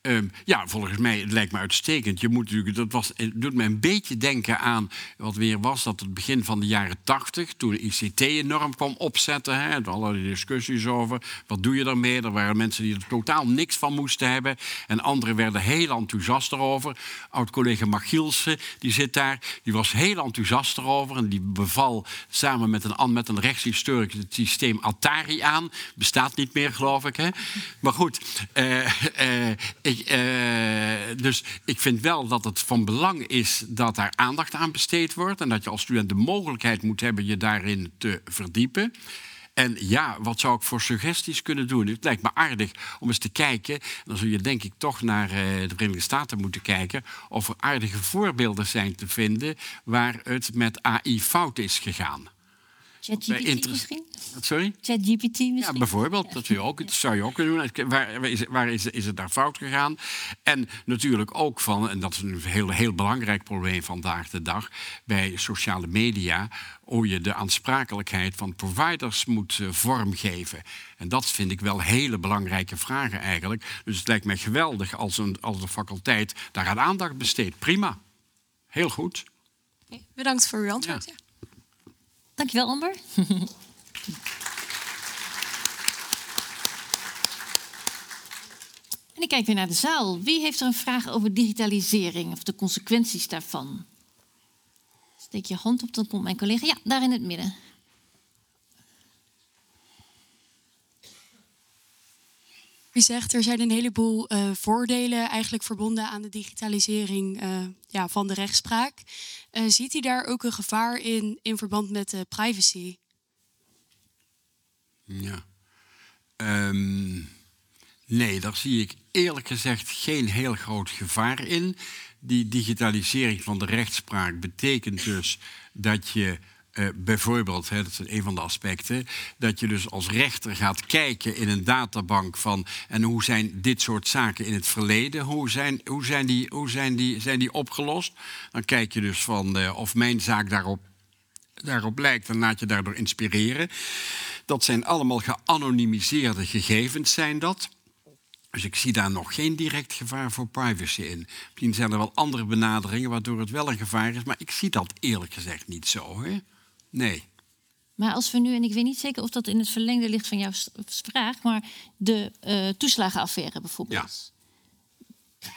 Um, ja, volgens mij het lijkt me uitstekend. Je moet natuurlijk, dat was, het doet me een beetje denken aan wat weer was dat het begin van de jaren tachtig, toen de ICT enorm kwam opzetten. Hè, allerlei discussies over wat doe je daarmee. Er waren mensen die er totaal niks van moesten hebben. En anderen werden heel enthousiast erover. Oud-collega Machielsen, die zit daar, die was heel enthousiast erover. En die beval samen met een, met een het systeem Atari aan. Bestaat niet meer, geloof ik. Hè? Maar goed, uh, uh, uh, dus ik vind wel dat het van belang is dat daar aandacht aan besteed wordt. En dat je als student de mogelijkheid moet hebben je daarin te verdiepen. En ja, wat zou ik voor suggesties kunnen doen? Het lijkt me aardig om eens te kijken. Dan zul je denk ik toch naar uh, de Verenigde Staten moeten kijken. Of er aardige voorbeelden zijn te vinden waar het met AI fout is gegaan. ChatGPT misschien? Sorry? ChatGPT misschien? Ja, bijvoorbeeld. Dat, zou je ook, dat zou je ook kunnen doen. Waar, is, waar is, is, het daar fout gegaan? En natuurlijk ook van, en dat is een heel, heel belangrijk probleem vandaag de dag, bij sociale media, hoe je de aansprakelijkheid van providers moet uh, vormgeven. En dat vind ik wel hele belangrijke vragen eigenlijk. Dus het lijkt mij geweldig als een, als een faculteit daar aan aandacht besteedt. Prima. Heel goed. Okay, bedankt voor uw antwoord. Ja. Dankjewel, Amber. en ik kijk weer naar de zaal. Wie heeft er een vraag over digitalisering of de consequenties daarvan? Steek je hand op, dan komt mijn collega. Ja, daar in het midden. U zegt er zijn een heleboel uh, voordelen eigenlijk verbonden aan de digitalisering uh, ja, van de rechtspraak. Uh, ziet u daar ook een gevaar in in verband met privacy? Ja. Um, nee, daar zie ik eerlijk gezegd geen heel groot gevaar in. Die digitalisering van de rechtspraak betekent dus dat je uh, bijvoorbeeld, hè, dat is een van de aspecten, dat je dus als rechter gaat kijken in een databank van en hoe zijn dit soort zaken in het verleden, hoe zijn, hoe zijn, die, hoe zijn, die, zijn die opgelost? Dan kijk je dus van uh, of mijn zaak daarop, daarop lijkt en laat je daardoor inspireren. Dat zijn allemaal geanonimiseerde gegevens, zijn dat. Dus ik zie daar nog geen direct gevaar voor privacy in. Misschien zijn er wel andere benaderingen waardoor het wel een gevaar is, maar ik zie dat eerlijk gezegd niet zo. Hè? Nee. Maar als we nu, en ik weet niet zeker of dat in het verlengde ligt van jouw vraag, maar de uh, toeslagenaffaire bijvoorbeeld. Ja.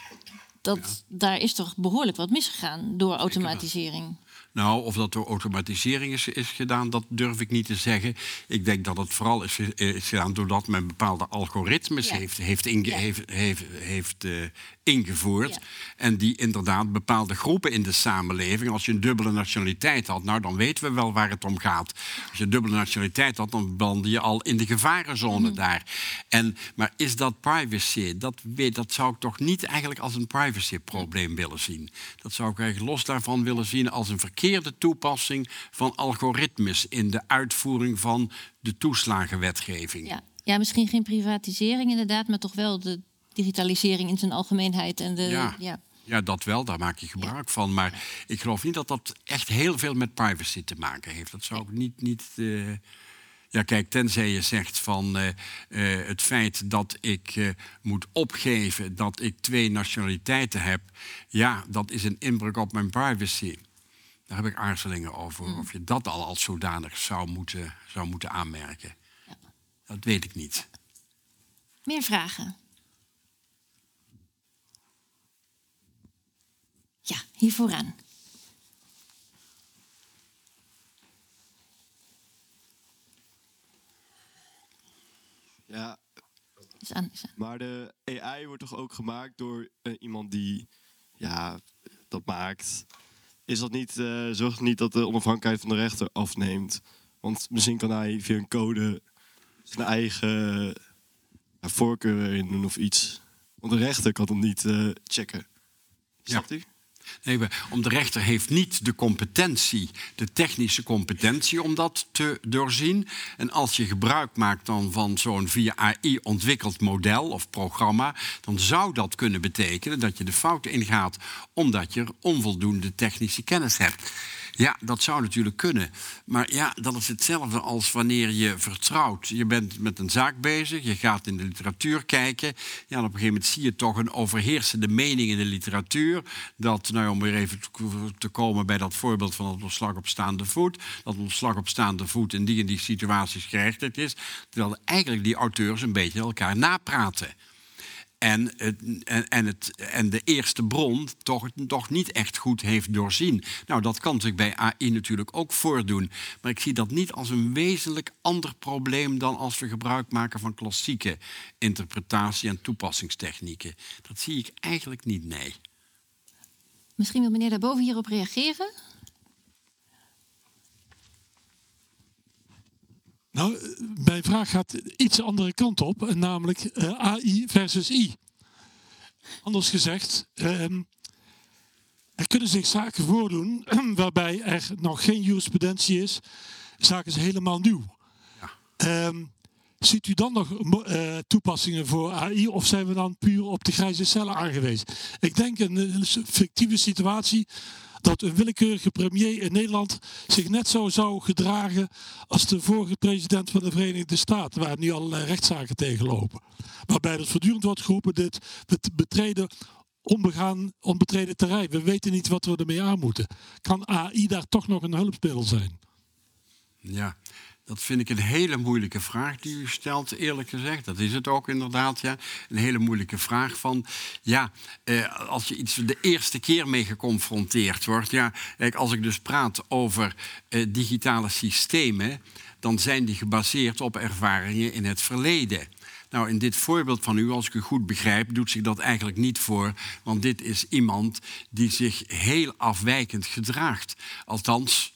Dat, ja. Daar is toch behoorlijk wat misgegaan door automatisering. Nou, of dat door automatisering is, is, gedaan, dat durf ik niet te zeggen. Ik denk dat het vooral is, is gedaan doordat men bepaalde algoritmes ja. heeft, heeft, inge, heeft, heeft, heeft uh, ingevoerd. En die inderdaad bepaalde groepen in de samenleving, als je een dubbele nationaliteit had, nou dan weten we wel waar het om gaat. Als je een dubbele nationaliteit had, dan belandde je al in de gevarenzone Mhm. daar. En, maar is dat privacy? Dat, weet, dat zou ik toch niet eigenlijk als een privacyprobleem willen zien. Dat zou ik eigenlijk los daarvan willen zien als een verkeerde toepassing van algoritmes in de uitvoering van de toeslagenwetgeving. Ja. ja, misschien geen privatisering inderdaad, maar toch wel de digitalisering in zijn algemeenheid. En de, Ja. ja. Ja, dat wel, daar maak je gebruik van. Maar ik geloof niet dat dat echt heel veel met privacy te maken heeft. Dat zou ik niet. niet eh, Ja, kijk, tenzij je zegt van eh, eh, het feit dat ik moet opgeven dat ik twee nationaliteiten heb, ja, dat is een inbreuk op mijn privacy. Daar heb ik aarzelingen over. Of je dat al als zodanig zou moeten, zou moeten aanmerken. Dat weet ik niet. Meer vragen? Ja, hier vooraan. Ja, Is aan, is aan. maar de AI wordt toch ook gemaakt door eh, iemand die ja, dat maakt. Is dat niet, eh, zorgt het niet dat de onafhankelijkheid van de rechter afneemt? Want misschien kan hij via een code zijn eigen ja, voorkeur erin doen of iets. Want de rechter kan hem niet eh, checken. Snapt u? Nee, om de rechter heeft niet de competentie, de technische competentie om dat te doorzien. En als je gebruik maakt dan van zo'n via AI ontwikkeld model of programma, dan zou dat kunnen betekenen dat je de fouten ingaat omdat je onvoldoende technische kennis hebt. Ja, dat zou natuurlijk kunnen. Maar ja, dat is hetzelfde als wanneer je vertrouwt. Je bent met een zaak bezig, je gaat in de literatuur kijken. Ja, en op een gegeven moment zie je toch een overheersende mening in de literatuur. Dat, nou ja, om weer even te- komen bij dat voorbeeld van het ontslag op staande voet. Dat ontslag op staande voet in die en die situaties gerechtigd is. Terwijl eigenlijk die auteurs een beetje elkaar napraten. En, het, en, het, en de eerste bron toch, toch niet echt goed heeft doorzien. Nou, dat kan zich bij AI natuurlijk ook voordoen. Maar ik zie dat niet als een wezenlijk ander probleem dan als we gebruik maken van klassieke interpretatie- en toepassingstechnieken. Dat zie ik eigenlijk niet, nee. Misschien wil meneer daarboven hierop reageren? Nou, eh, mijn vraag gaat iets de andere kant op, en namelijk eh, AI versus I. Anders gezegd, ehm, er kunnen zich zaken voordoen waarbij er nog geen jurisprudentie is. Zaken is helemaal nieuw. Ehm, ziet u dan nog eh, toepassingen voor AI of zijn we dan puur op de grijze cellen aangewezen? Ik denk een, een fictieve situatie dat een willekeurige premier in Nederland zich net zo zou gedragen als de vorige president van de Verenigde Staten, waar nu allerlei rechtszaken tegenlopen. Waarbij er voortdurend wordt geroepen, dit bet- betreden onbegaan, onbetreden terrein. We weten niet wat we ermee aan moeten. Kan AI daar toch nog een hulpmiddel zijn? Ja, dat vind ik een hele moeilijke vraag die u stelt, eerlijk gezegd. Dat is het ook inderdaad, ja. Een hele moeilijke vraag van... Ja, eh, als je iets de eerste keer mee geconfronteerd wordt... Ja, kijk, als ik dus praat over eh, digitale systemen... dan zijn die gebaseerd op ervaringen in het verleden. Nou, in dit voorbeeld van u, als ik u goed begrijp, doet zich dat eigenlijk niet voor. Want dit is iemand die zich heel afwijkend gedraagt. Althans,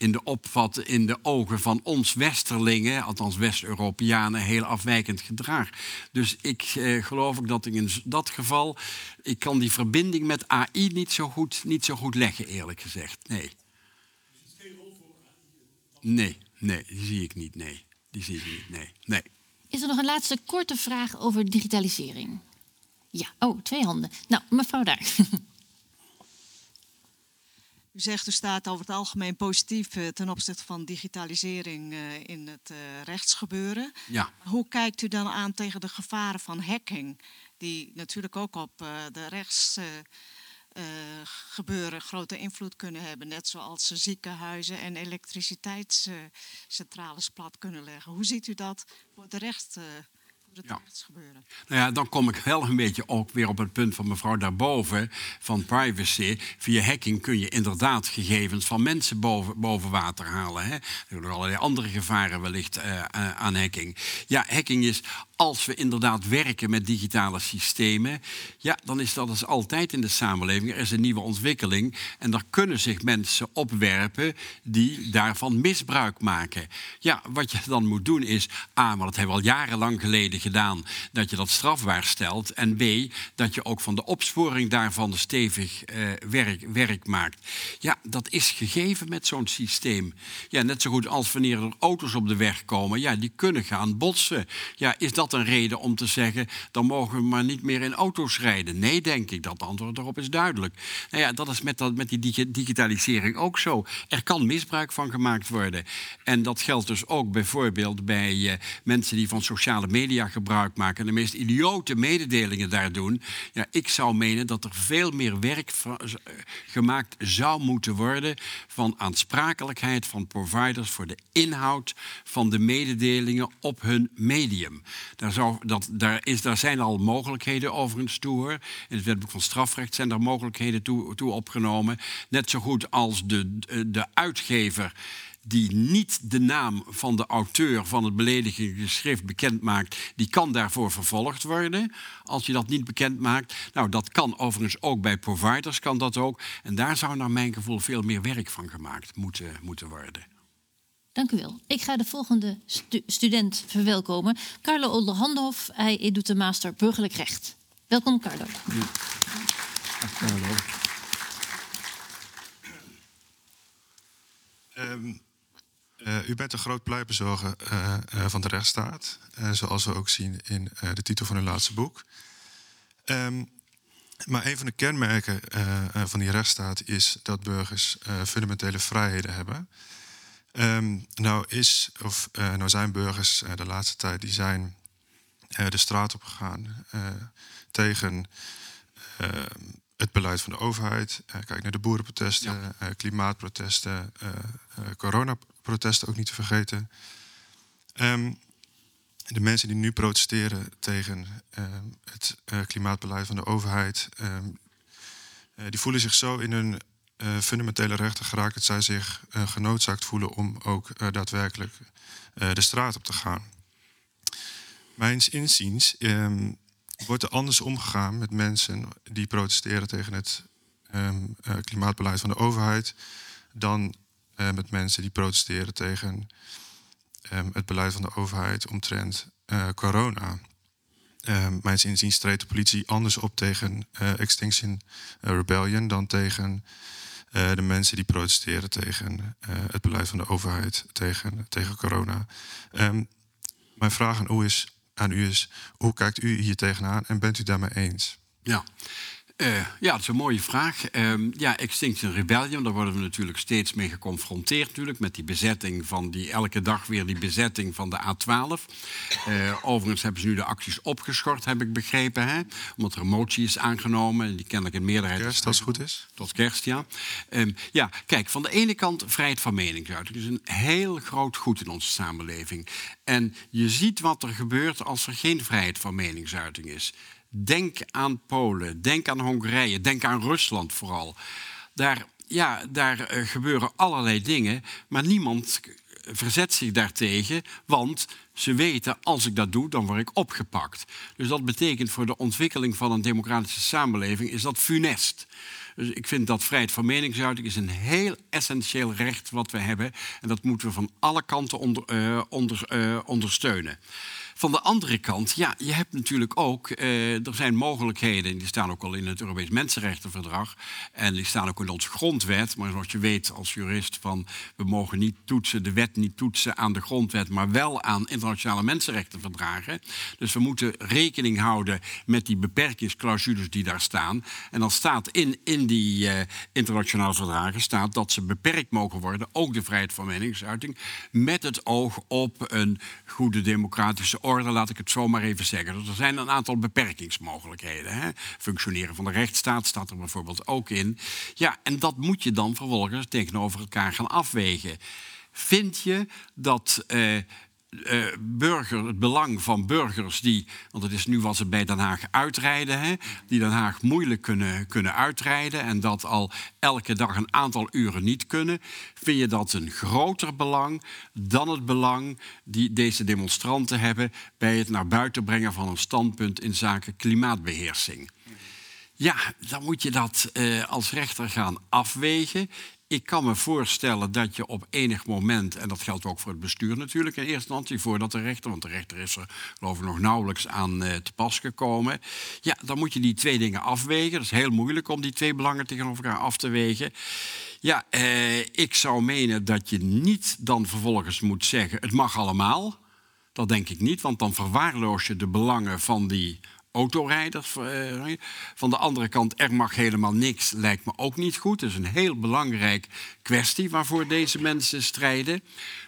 in de opvat, in de ogen van ons Westerlingen, althans West-Europeanen, heel afwijkend gedrag. Dus ik eh, geloof ook dat ik in dat geval, ik kan die verbinding met AI niet zo goed, niet zo goed leggen, eerlijk gezegd. Nee. Nee, nee, die zie ik niet. Nee, die zie ik niet. Nee, nee. Is er nog een laatste korte vraag over digitalisering? Ja, oh, twee handen. Nou, mevrouw daar. U zegt u staat over het algemeen positief eh, ten opzichte van digitalisering eh, in het eh, rechtsgebeuren. Ja. Hoe kijkt u dan aan tegen de gevaren van hacking, die natuurlijk ook op de rechtsgebeuren grote invloed kunnen hebben, net zoals ze ziekenhuizen en elektriciteitscentrales plat kunnen leggen? Hoe ziet u dat voor, de recht, Ja. Nou ja, dan kom ik wel een beetje ook weer op het punt van mevrouw daarboven, van privacy. Via hacking kun je inderdaad gegevens van mensen boven, boven water halen. Hè. Er zijn nog allerlei andere gevaren wellicht eh, eh, aan hacking. Ja, hacking is als we inderdaad werken met digitale systemen, ja, dan is dat als altijd in de samenleving. Er is een nieuwe ontwikkeling en daar kunnen zich mensen opwerpen die daarvan misbruik maken. Ja, wat je dan moet doen is, A, maar dat hebben we al jarenlang geleden gedaan, dat je dat strafbaar stelt. En B, dat je ook van de opsporing daarvan stevig eh, werk, werk maakt. Ja, dat is gegeven met zo'n systeem. Ja, net zo goed als wanneer er auto's op de weg komen, ja, die kunnen gaan botsen. Ja, is dat een reden om te zeggen, dan mogen we maar niet meer in auto's rijden? Nee, denk ik. Dat antwoord erop is duidelijk. Nou ja, dat is met, dat, met die digitalisering ook zo. Er kan misbruik van gemaakt worden. En dat geldt dus ook bijvoorbeeld bij uh, mensen die van sociale media gebruik maken en de meest idiote mededelingen daar doen. Ja, ik zou menen dat er veel meer werk gemaakt zou moeten worden van aansprakelijkheid van providers voor de inhoud van de mededelingen op hun medium. Daar, zou, dat, daar, is, daar zijn al mogelijkheden overigens toe hoor. In het wetboek van strafrecht zijn daar mogelijkheden toe, toe opgenomen. Net zo goed als de, de uitgever die niet de naam van de auteur van het beledigende schrift bekend maakt, die kan daarvoor vervolgd worden. Als je dat niet bekend maakt. Nou, dat kan overigens ook bij providers, kan dat ook. En daar zou naar mijn gevoel veel meer werk van gemaakt moeten, moeten worden. Dank u wel. Ik ga de volgende student verwelkomen. Carlo Olderhandenhof. Hij doet de master burgerlijk recht. Welkom, Carlo. Ja. Carlo. Um, uh, u bent een groot pleitbezorger uh, uh, van de rechtsstaat, zoals we ook zien in de titel van uw laatste boek. Um, maar een van de kenmerken van die rechtsstaat is dat burgers fundamentele vrijheden hebben. Um, nou, is, of, nou zijn burgers de laatste tijd die zijn de straat op gegaan tegen het beleid van de overheid. kijk naar de boerenprotesten, klimaatprotesten, coronaprotesten ook niet te vergeten. Um, de mensen die nu protesteren tegen um, het uh, klimaatbeleid van de overheid, um, uh, die voelen zich zo in hun uh, fundamentele rechten geraakt dat zij zich genoodzaakt voelen om ook daadwerkelijk de straat op te gaan. Mijns inziens wordt er anders omgegaan met mensen die protesteren tegen het klimaatbeleid van de overheid dan uh, met mensen die protesteren tegen um, het beleid van de overheid omtrent uh, corona. Um, mijns inziens treedt de politie anders op tegen uh, Extinction Rebellion dan tegen de mensen die protesteren tegen het beleid van de overheid tegen, tegen corona. Um, mijn vraag aan u, is, aan u is: hoe kijkt u hier tegenaan en bent u daarmee eens? Ja. Uh, ja, dat is een mooie vraag. Uh, ja, Extinction Rebellion, daar worden we natuurlijk steeds mee geconfronteerd. Natuurlijk, met die bezetting van die elke dag weer die bezetting van de A12. Uh, eh, overigens hebben ze nu de acties opgeschort, heb ik begrepen. Hè? Omdat er een motie is aangenomen. Die kennelijk in meerderheid. Kerst, als het goed is. Tot kerst, ja. Um, ja, kijk, van de ene kant vrijheid van meningsuiting. Is een heel groot goed in onze samenleving. En je ziet wat er gebeurt als er geen vrijheid van meningsuiting is. Denk aan Polen, denk aan Hongarije, denk aan Rusland vooral. Daar, ja, daar eh, gebeuren allerlei dingen, maar niemand verzet zich daartegen, want ze weten als ik dat doe, dan word ik opgepakt. Dus dat betekent voor de ontwikkeling van een democratische samenleving is dat funest. Dus ik vind dat vrijheid van meningsuiting is een heel essentieel recht wat we hebben. En dat moeten we van alle kanten onder, uh, onder, uh, ondersteunen. Van de andere kant, ja, je hebt natuurlijk ook, uh, er zijn mogelijkheden, die staan ook al in het Europees Mensenrechtenverdrag en die staan ook in onze grondwet. Maar zoals je weet als jurist, van we mogen niet toetsen, de wet niet toetsen aan de grondwet, maar wel aan internationale mensenrechtenverdragen. Dus we moeten rekening houden met die beperkingsclausules die daar staan. En dan staat in, in die uh, internationale verdragen staat dat ze beperkt mogen worden, ook de vrijheid van meningsuiting, met het oog op een goede democratische laat ik het zo maar even zeggen. Er zijn een aantal beperkingsmogelijkheden. Hè? Functioneren van de rechtsstaat staat er bijvoorbeeld ook in. Ja, en dat moet je dan vervolgens tegenover elkaar gaan afwegen. Vind je dat. Uh, burger, het belang van burgers die, want het is nu was het bij Den Haag uitrijden, hè, die Den Haag moeilijk kunnen, kunnen uitrijden en dat al elke dag een aantal uren niet kunnen, vind je dat een groter belang dan het belang die deze demonstranten hebben bij het naar buiten brengen van een standpunt in zaken klimaatbeheersing. Ja, dan moet je dat eh, als rechter gaan afwegen. Ik kan me voorstellen dat je op enig moment, en dat geldt ook voor het bestuur natuurlijk in eerste instantie, voordat de rechter, want de rechter is er geloof ik nog nauwelijks aan uh, te pas gekomen. Ja, dan moet je die twee dingen afwegen. Dat is heel moeilijk om die twee belangen tegenover elkaar af te wegen. Ja, eh, ik zou menen dat je niet dan vervolgens moet zeggen: het mag allemaal. Dat denk ik niet, want dan verwaarloos je de belangen van die autorijders. Eh, van de andere kant, er mag helemaal niks, lijkt me ook niet goed. Dat is een heel belangrijk kwestie waarvoor deze mensen strijden.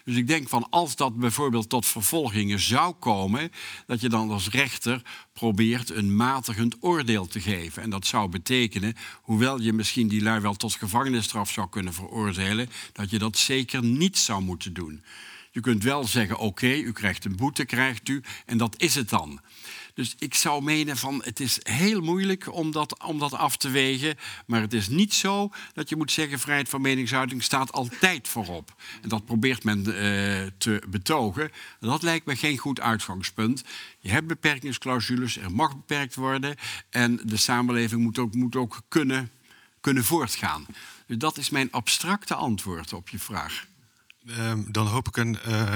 Dus ik denk van als dat bijvoorbeeld tot vervolgingen zou komen, dat je dan als rechter probeert een matigend oordeel te geven. En dat zou betekenen, hoewel je misschien die lui wel tot gevangenisstraf zou kunnen veroordelen, dat je dat zeker niet zou moeten doen. Je kunt wel zeggen, oké, u krijgt een boete, krijgt u, en dat is het dan. Dus ik zou menen van het is heel moeilijk om dat, om dat af te wegen. Maar het is niet zo dat je moet zeggen vrijheid van meningsuiting staat altijd voorop. En dat probeert men uh, te betogen. Dat lijkt me geen goed uitgangspunt. Je hebt beperkingsclausules, er mag beperkt worden. En de samenleving moet ook, moet ook kunnen, kunnen voortgaan. Dus dat is mijn abstracte antwoord op je vraag. Um, dan hoop ik een uh,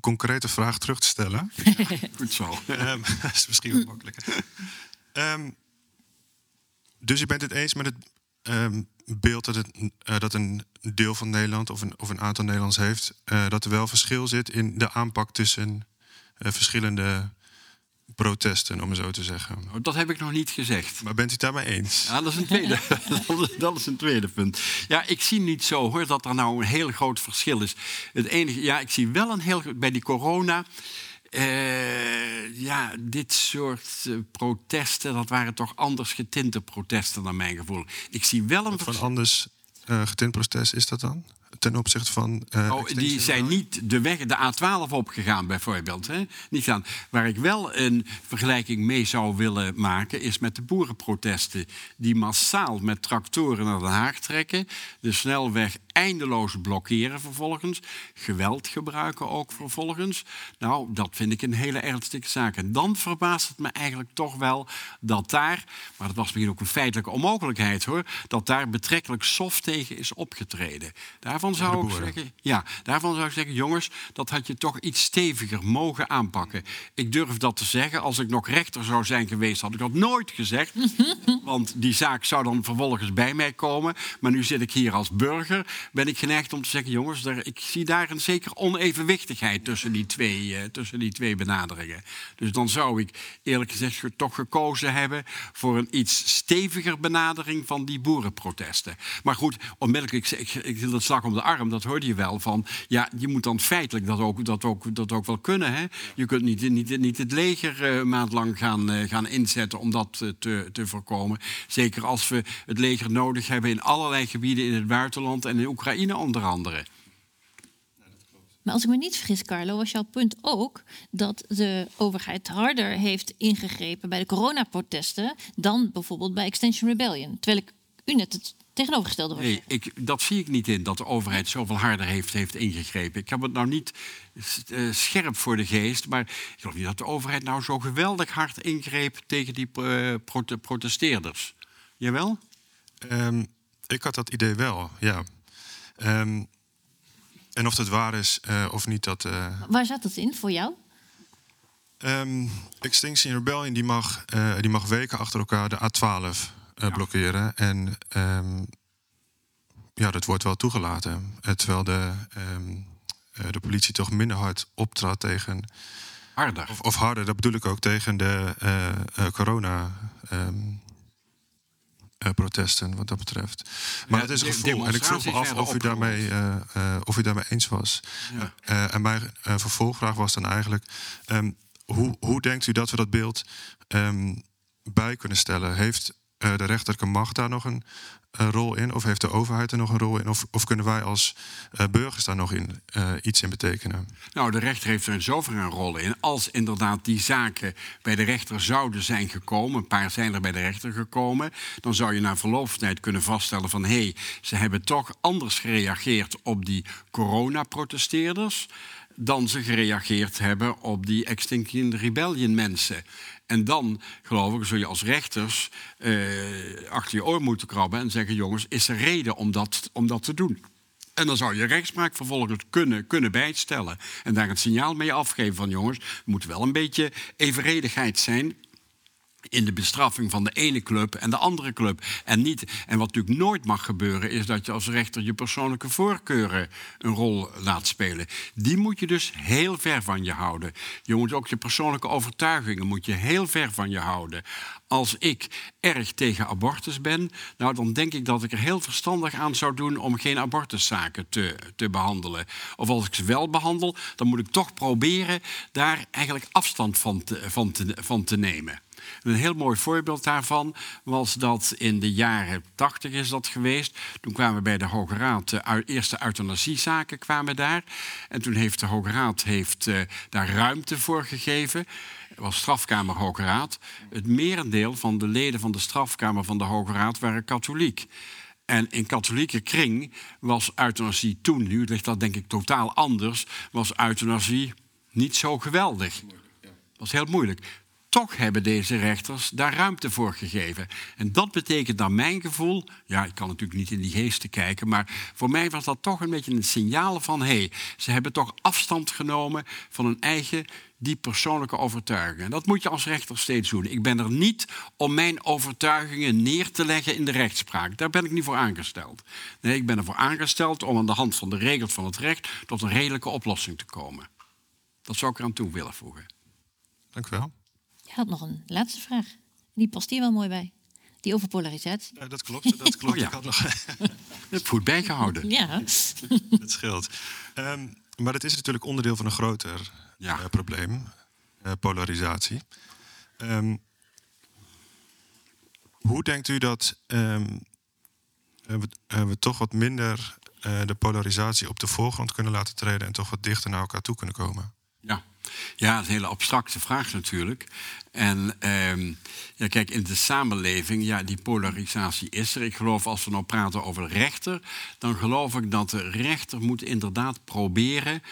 concrete vraag terug te stellen. goed zo. um, dat is misschien wat makkelijker. Um, dus je bent het eens met het beeld dat, het, uh, dat een deel van Nederland of een, of een aantal Nederlands heeft, uh, dat er wel verschil zit in de aanpak tussen verschillende protesten, om het zo te zeggen. Oh, dat heb ik nog niet gezegd. Maar bent u het daarmee eens? Ja, dat is een tweede, dat is een tweede punt. Ja, ik zie niet zo hoor dat er nou een heel groot verschil is. Het enige, ja, ik zie wel een heel bij die corona. Uh, ja, dit soort uh, protesten, dat waren toch anders getinte protesten naar mijn gevoel. Ik zie wel een. Wat van anders uh, getint protest is dat dan? Ten opzichte van. Uh, oh, die zijn niet de weg, de A12 opgegaan, bijvoorbeeld. Hè? Niet gaan. Waar ik wel een vergelijking mee zou willen maken, is met de boerenprotesten. Die massaal met tractoren naar Den Haag trekken. De snelweg eindeloos blokkeren vervolgens. Geweld gebruiken ook vervolgens. Nou, dat vind ik een hele ernstige zaak. En dan verbaast het me eigenlijk toch wel dat daar, maar dat was misschien ook een feitelijke onmogelijkheid hoor, dat daar betrekkelijk soft tegen is opgetreden. Daarvan zou ik zeggen, ja, daarvan zou ik zeggen, jongens, dat had je toch iets steviger mogen aanpakken. Ik durf dat te zeggen. Als ik nog rechter zou zijn geweest, had ik dat nooit gezegd. Want die zaak zou dan vervolgens bij mij komen. Maar nu zit ik hier als burger ben ik geneigd om te zeggen: jongens, ik zie daar een zeker onevenwichtigheid tussen die, twee, uh, tussen die twee benaderingen. Dus dan zou ik eerlijk gezegd toch gekozen hebben voor een iets steviger benadering van die boerenprotesten. Maar goed, onmiddellijk, ik, ik, ik dat slag om de arm, dat hoorde je wel van. Ja, je moet dan feitelijk dat ook, dat ook, dat ook wel kunnen. Hè? Je kunt niet, niet, niet het leger uh, maandlang gaan, uh, gaan inzetten om dat te, te voorkomen. Zeker als we het leger nodig hebben in allerlei gebieden in het buitenland en in Oekraïne onder andere. Maar als ik me niet vergis, Carlo, was jouw punt ook dat de overheid harder heeft ingegrepen bij de coronaprotesten dan bijvoorbeeld bij Extension Rebellion. Terwijl ik u net het tegenovergestelde. Nee, ik, dat zie ik niet in, dat de overheid zoveel harder heeft, heeft ingegrepen. Ik heb het nou niet uh, scherp voor de geest, maar ik geloof niet dat de overheid nou zo geweldig hard ingreep tegen die uh, prote protesteerders. Jawel? Um, ik had dat idee wel, ja. Um, en of dat waar is uh, of niet, dat... Uh... Waar zat dat in voor jou? Um, Extinction Rebellion die mag, uh, die mag weken achter elkaar de A12 ja. blokkeren. En um, ja, dat wordt wel toegelaten. Terwijl de, um, de politie toch minder hard optrad tegen... Harder. Of, of harder, dat bedoel ik ook, tegen de corona... Uh, protesten wat dat betreft. Maar ja, het is een gevoel. En ik vroeg me af of u, daarmee, of u daarmee eens was. Ja. en mijn vervolgvraag was dan eigenlijk... Hoe, hoe denkt u dat we dat beeld bij kunnen stellen? Heeft eh, de rechterlijke macht daar nog een eh, rol in? Of heeft de overheid er nog een rol in? Of, of kunnen wij als eh, burgers daar nog in, eh, iets in betekenen? Nou, de rechter heeft er in zoverre een rol in. Als inderdaad die zaken bij de rechter zouden zijn gekomen, een paar zijn er bij de rechter gekomen, dan zou je na verloop tijd kunnen vaststellen van hé, hey, ze hebben toch anders gereageerd op die coronaprotesteerders dan ze gereageerd hebben op die Extinction Rebellion mensen. En dan, geloof ik, zul je als rechters eh, achter je oor moeten krabben en zeggen: jongens, is er reden om dat, om dat te doen? En dan zou je rechtspraak vervolgens kunnen, kunnen bijstellen. En daar het signaal mee afgeven van jongens, er moet wel een beetje evenredigheid zijn in de bestraffing van de ene club en de andere club. En, niet, en wat natuurlijk nooit mag gebeuren, is dat je als rechter je persoonlijke voorkeuren een rol laat spelen. Die moet je dus heel ver van je houden. Je moet ook je persoonlijke overtuigingen moet je heel ver van je houden. Als ik erg tegen abortus ben, nou, dan denk ik dat ik er heel verstandig aan zou doen om geen abortuszaken te, te behandelen. Of als ik ze wel behandel, dan moet ik toch proberen daar eigenlijk afstand van van te, van te nemen. Een heel mooi voorbeeld daarvan was dat in de jaren 80 is dat geweest. Toen kwamen bij de Hoge Raad de eerste euthanasiezaken kwamen daar. En toen heeft de Hoge Raad heeft, uh, daar ruimte voor gegeven. Het was strafkamer Hoge Raad. Het merendeel van de leden van de strafkamer van de Hoge Raad waren katholiek. En in katholieke kring was euthanasie toen, nu ligt dat denk ik totaal anders, was euthanasie niet zo geweldig. Dat was heel moeilijk toch hebben deze rechters daar ruimte voor gegeven. En dat betekent naar mijn gevoel, ja, ik kan natuurlijk niet in die geesten kijken, maar voor mij was dat toch een beetje een signaal van hé, hey, ze hebben toch afstand genomen van hun eigen die persoonlijke overtuigingen. En dat moet je als rechter steeds doen. Ik ben er niet om mijn overtuigingen neer te leggen in de rechtspraak. Daar ben ik niet voor aangesteld. Nee, ik ben ervoor aangesteld om aan de hand van de regels van het recht tot een redelijke oplossing te komen. Dat zou ik eraan toe willen voegen. Dank u wel. Had nog een laatste vraag. Die past hier wel mooi bij. Die over polarisatie. Ja, dat klopt. Dat klopt. Oh, ja. Ik had nog... Het goed bijgehouden. Ja. Het scheelt. Um, maar het is natuurlijk onderdeel van een groter ja. uh, probleem. Uh, polarisatie. Um, hoe denkt u dat um, we, uh, we, toch wat minder de polarisatie op de voorgrond kunnen laten treden... en toch wat dichter naar elkaar toe kunnen komen? Ja. Ja, een hele abstracte vraag natuurlijk. En ehm, ja, kijk, in de samenleving, ja, die polarisatie is er. Ik geloof, als we nou praten over rechter, dan geloof ik dat de rechter moet inderdaad proberen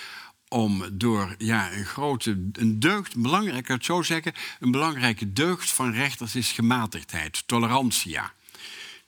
om door ja, een grote een deugd, belangrijk, ik het zo zeggen, een belangrijke deugd van rechters is gematigdheid, tolerantia.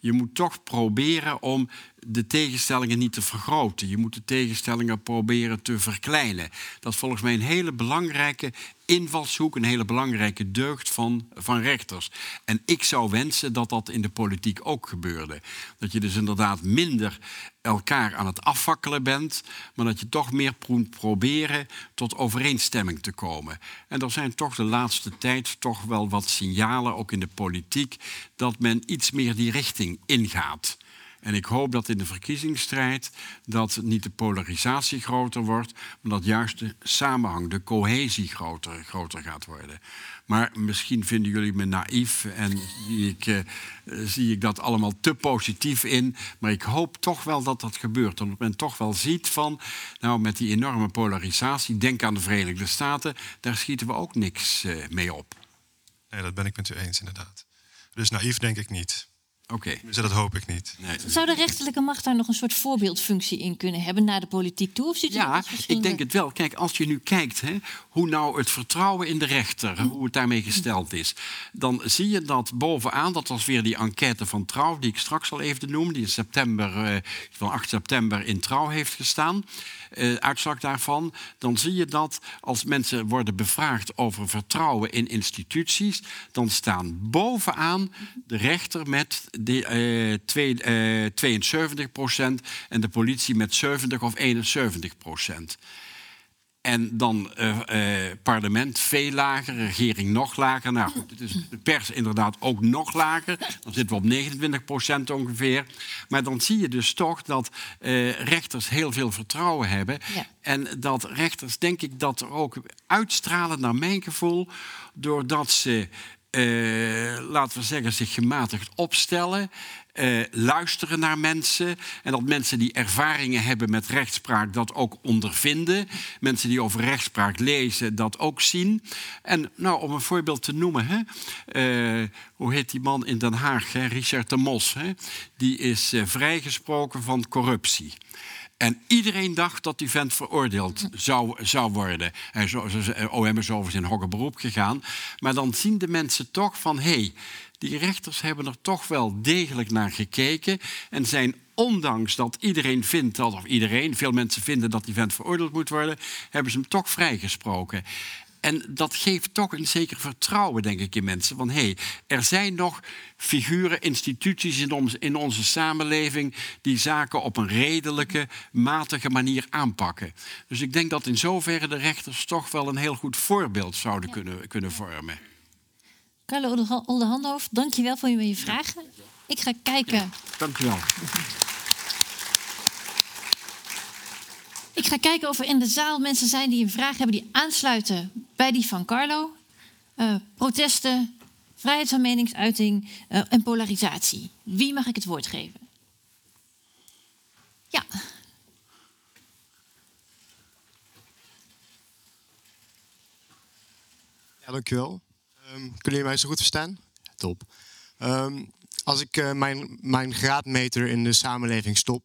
Je moet toch proberen om de tegenstellingen niet te vergroten. Je moet de tegenstellingen proberen te verkleinen. Dat is volgens mij een hele belangrijke invalshoek, een hele belangrijke deugd van, van rechters. En ik zou wensen dat dat in de politiek ook gebeurde. Dat je dus inderdaad minder elkaar aan het afvakkelen bent, maar dat je toch meer moet proberen tot overeenstemming te komen. En er zijn toch de laatste tijd toch wel wat signalen, ook in de politiek, dat men iets meer die richting ingaat. En ik hoop dat in de verkiezingsstrijd dat niet de polarisatie groter wordt, maar dat juist de samenhang, de cohesie groter, groter gaat worden. Maar misschien vinden jullie me naïef en zie ik, uh, zie ik dat allemaal te positief in. Maar ik hoop toch wel dat dat gebeurt. Dat men toch wel ziet van, nou met die enorme polarisatie, denk aan de Verenigde Staten, daar schieten we ook niks uh, mee op. Nee, dat ben ik met u eens inderdaad. Dus naïef denk ik niet. Oké. Okay. Dus dat hoop ik niet. Nee. Zou de rechterlijke macht daar nog een soort voorbeeldfunctie in kunnen hebben naar de politiek toe? Of ziet ja, ik denk het wel. Kijk, als je nu kijkt hè, hoe nou het vertrouwen in de rechter, hoe het daarmee gesteld is, dan zie je dat bovenaan, dat was weer die enquête van Trouw, die ik straks al even noemde, die in september, uh, van 8 september in Trouw heeft gestaan. Uh, uitslag daarvan, dan zie je dat als mensen worden bevraagd over vertrouwen in instituties, dan staan bovenaan de rechter met de, uh, twee, uh, 72 procent en de politie met 70 of 71 procent. En dan uh, uh, parlement veel lager, regering nog lager. Nou goed, het is de pers inderdaad ook nog lager. Dan zitten we op 29 procent ongeveer. Maar dan zie je dus toch dat uh, rechters heel veel vertrouwen hebben. Ja. En dat rechters, denk ik, dat er ook uitstralen, naar mijn gevoel, doordat ze laten we zeggen, zich gematigd opstellen. Uh, luisteren naar mensen. En dat mensen die ervaringen hebben met rechtspraak dat ook ondervinden. Mensen die over rechtspraak lezen dat ook zien. En nou, om een voorbeeld te noemen. Hè, uh, hoe heet die man in Den Haag? Richard de Mos. Hè? Die is uh, vrijgesproken van corruptie. En iedereen dacht dat die vent veroordeeld zou, zou worden. OM is overigens in hoger beroep gegaan. Maar dan zien de mensen toch van... hé, hey, die rechters hebben er toch wel degelijk naar gekeken... en zijn ondanks dat iedereen vindt, dat, of iedereen, veel mensen vinden dat die vent veroordeeld moet worden... hebben ze hem toch vrijgesproken. En dat geeft toch een zeker vertrouwen, denk ik, in mensen. Van hé, hey, er zijn nog figuren, instituties in, ons, in onze samenleving die zaken op een redelijke, matige manier aanpakken. Dus ik denk dat in zoverre de rechters toch wel een heel goed voorbeeld zouden kunnen, kunnen vormen. Carlo Oldehandhoofd, dankjewel voor je vragen. Ik ga kijken. Dankjewel. Ik ga kijken of er in de zaal mensen zijn die een vraag hebben die aansluiten bij die van Carlo. Uh, protesten, vrijheid van meningsuiting uh, en polarisatie. Wie mag ik het woord geven? Ja. Ja, dankjewel. Um, kunnen jullie mij zo goed verstaan? Top. Um, als ik uh, mijn, mijn graadmeter in de samenleving stop,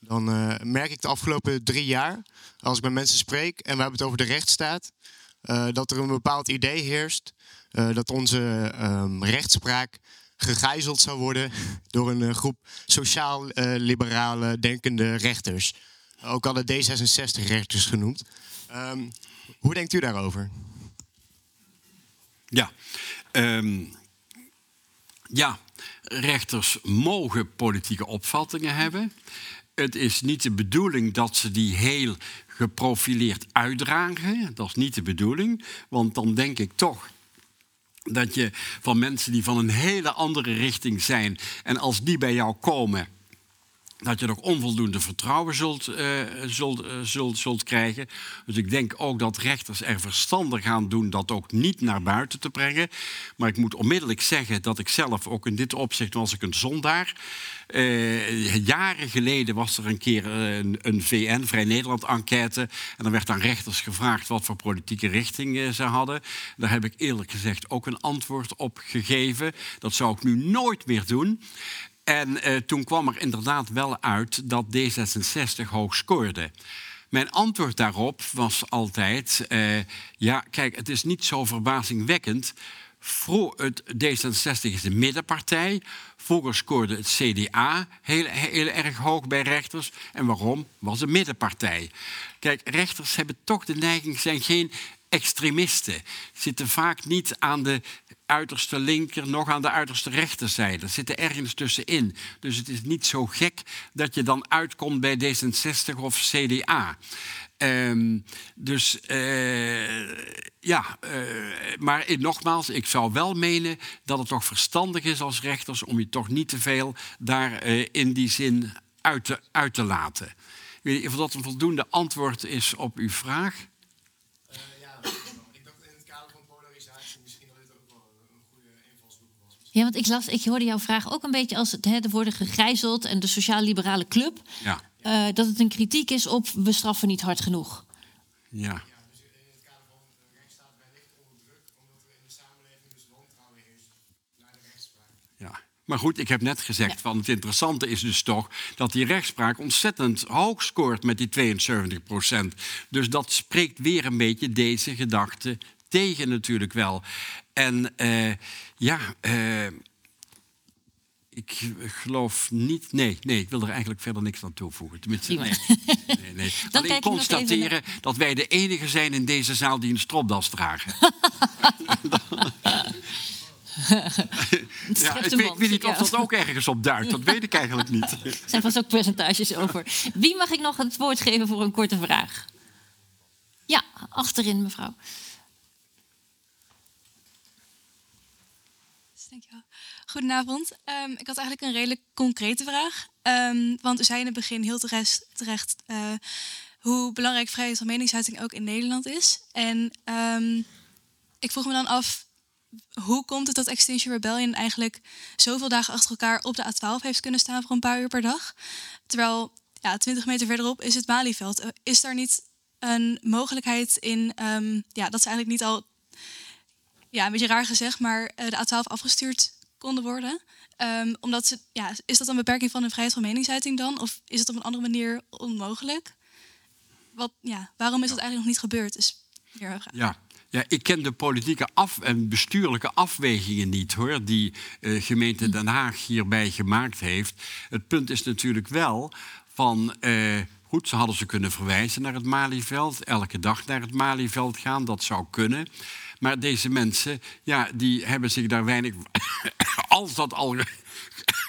dan uh, merk ik de afgelopen drie jaar, als ik met mensen spreek en we hebben het over de rechtsstaat, uh, dat er een bepaald idee heerst dat onze um, rechtspraak gegijzeld zou worden door een groep sociaal-liberale denkende rechters. Ook al de D66-rechters genoemd. Um, hoe denkt u daarover? Ja, um, ja, rechters mogen politieke opvattingen hebben het is niet de bedoeling dat ze die heel geprofileerd uitdragen. Dat is niet de bedoeling, want dan denk ik toch dat je van mensen die van een hele andere richting zijn en als die bij jou komen dat je nog onvoldoende vertrouwen zult, uh, zult, uh, zult, zult krijgen. Dus ik denk ook dat rechters er verstandig gaan doen dat ook niet naar buiten te brengen. Maar ik moet onmiddellijk zeggen dat ik zelf ook in dit opzicht was ik een zondaar. Uh, jaren geleden was er een keer een, een VN, Vrij Nederland-enquête. En dan werd aan rechters gevraagd wat voor politieke richting ze hadden. Daar heb ik eerlijk gezegd ook een antwoord op gegeven. Dat zou ik nu nooit meer doen. En uh, toen kwam er inderdaad wel uit dat D66 hoog scoorde. Mijn antwoord daarop was altijd: uh, ja, kijk, het is niet zo verbazingwekkend. Vro het D66 is een middenpartij. Vroeger scoorde het CDA heel, heel erg hoog bij rechters. En waarom? Was een middenpartij. Kijk, rechters hebben toch de neiging, zijn geen extremisten. Zitten vaak niet aan de uiterste linker nog aan de uiterste rechterzijde. Zitten ergens tussenin. Dus het is niet zo gek dat je dan uitkomt bij D66 of CDA. Um, dus uh, ja, uh, maar nogmaals, ik zou wel menen dat het toch verstandig is als rechters om je toch niet te veel daar uh, in die zin uit te, uit te laten. Ik weet niet of dat een voldoende antwoord is op uw vraag. Ja, want ik, las, ik hoorde jouw vraag ook een beetje als het hè, worden gegijzeld en de sociaal-liberale club. Ja. Uh, dat het een kritiek is op we straffen niet hard genoeg. Ja. Ja. Maar goed, ik heb net gezegd, ja. van het interessante is dus toch dat die rechtspraak ontzettend hoog scoort met die 72 procent. Dus dat spreekt weer een beetje deze gedachte tegen natuurlijk wel. En uh, ja, uh, ik geloof niet. Nee, nee, ik wil er eigenlijk verder niks aan toevoegen. Tenminste, nee. nee, nee. Dan Alleen constateren dat wij de enige zijn in deze zaal die een stropdas dragen. ja, ik weet, weet niet of dat ook ergens op duidt. Dat weet ik eigenlijk niet. Er zijn vast ook percentages over. Wie mag ik nog het woord geven voor een korte vraag? Ja, achterin, mevrouw. Dankjewel. Goedenavond. Um, ik had eigenlijk een redelijk concrete vraag. Um, want u zei in het begin heel terecht, terecht uh, hoe belangrijk vrijheid van meningsuiting ook in Nederland is. En um, ik vroeg me dan af, hoe komt het dat Extinction Rebellion eigenlijk zoveel dagen achter elkaar op de A12 heeft kunnen staan voor een paar uur per dag? Terwijl ja, 20 meter verderop is het Malieveld. Eh, Is daar niet een mogelijkheid in ehm, ja, dat ze eigenlijk niet al, ja, een beetje raar gezegd, maar eh, de A12 afgestuurd konden worden? Ehm, omdat ze, ja, is dat een beperking van hun vrijheid van meningsuiting dan? Of is het op een andere manier onmogelijk? Wat, ja, waarom is dat eigenlijk nog niet gebeurd? Is meer een vraag. Ja. Ja, ik ken de politieke af en bestuurlijke afwegingen niet hoor, die eh, gemeente Den Haag hierbij gemaakt heeft. Het punt is natuurlijk wel van. eh, Goed, ze hadden ze kunnen verwijzen naar het Malieveld, elke dag naar het Malieveld gaan, dat zou kunnen. Maar deze mensen, ja, die hebben zich daar weinig, als dat al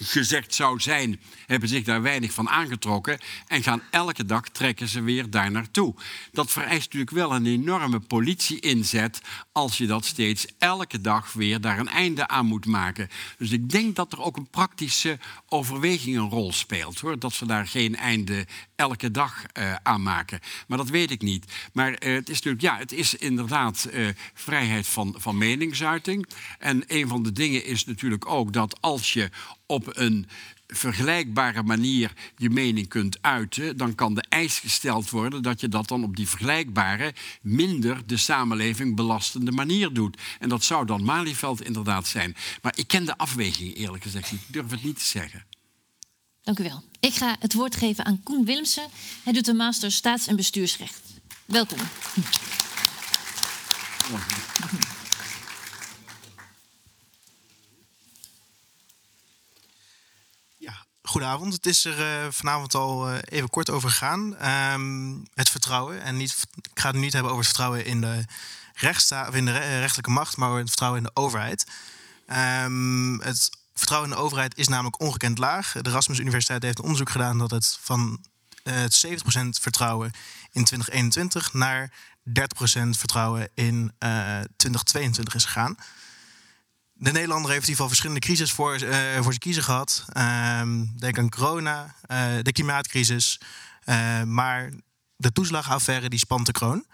gezegd zou zijn, hebben zich daar weinig van aangetrokken en gaan elke dag trekken ze weer daar naartoe. Dat vereist natuurlijk wel een enorme politie-inzet als je dat steeds elke dag weer daar een einde aan moet maken. Dus ik denk dat er ook een praktische overweging een rol speelt, hoor, dat ze daar geen einde elke dag eh, aan maken. Maar dat weet ik niet. Maar eh, het is natuurlijk, ja, het is inderdaad eh, vrijheid van, van meningsuiting. En een van de dingen is natuurlijk ook dat als je op een vergelijkbare manier je mening kunt uiten, dan kan de eis gesteld worden dat je dat dan op die vergelijkbare, minder de samenleving belastende manier doet. En dat zou dan Malieveld inderdaad zijn. Maar ik ken de afweging eerlijk gezegd niet. Ik durf het niet te zeggen. Dank u wel. Ik ga het woord geven aan Koen Willemsen. Hij doet de master staats- en bestuursrecht. Welkom. Goedenavond. Het is er eh, vanavond al eh, even kort over gegaan. Ehm, het vertrouwen. En niet, ik ga het nu niet hebben over het vertrouwen in de, rechtssta of in de re- rechtelijke macht, maar over het vertrouwen in de overheid. Ehm, het vertrouwen in de overheid is namelijk ongekend laag. De Erasmus Universiteit heeft een onderzoek gedaan dat het van eh, het 70% vertrouwen in 2021 naar 30% vertrouwen in eh, 2022 is gegaan. De Nederlander heeft in ieder geval verschillende crises voor, eh, voor zijn kiezen gehad. Ehm, denk aan corona, eh, de klimaatcrisis. Eh, maar de toeslagaffaire die spant de kroon.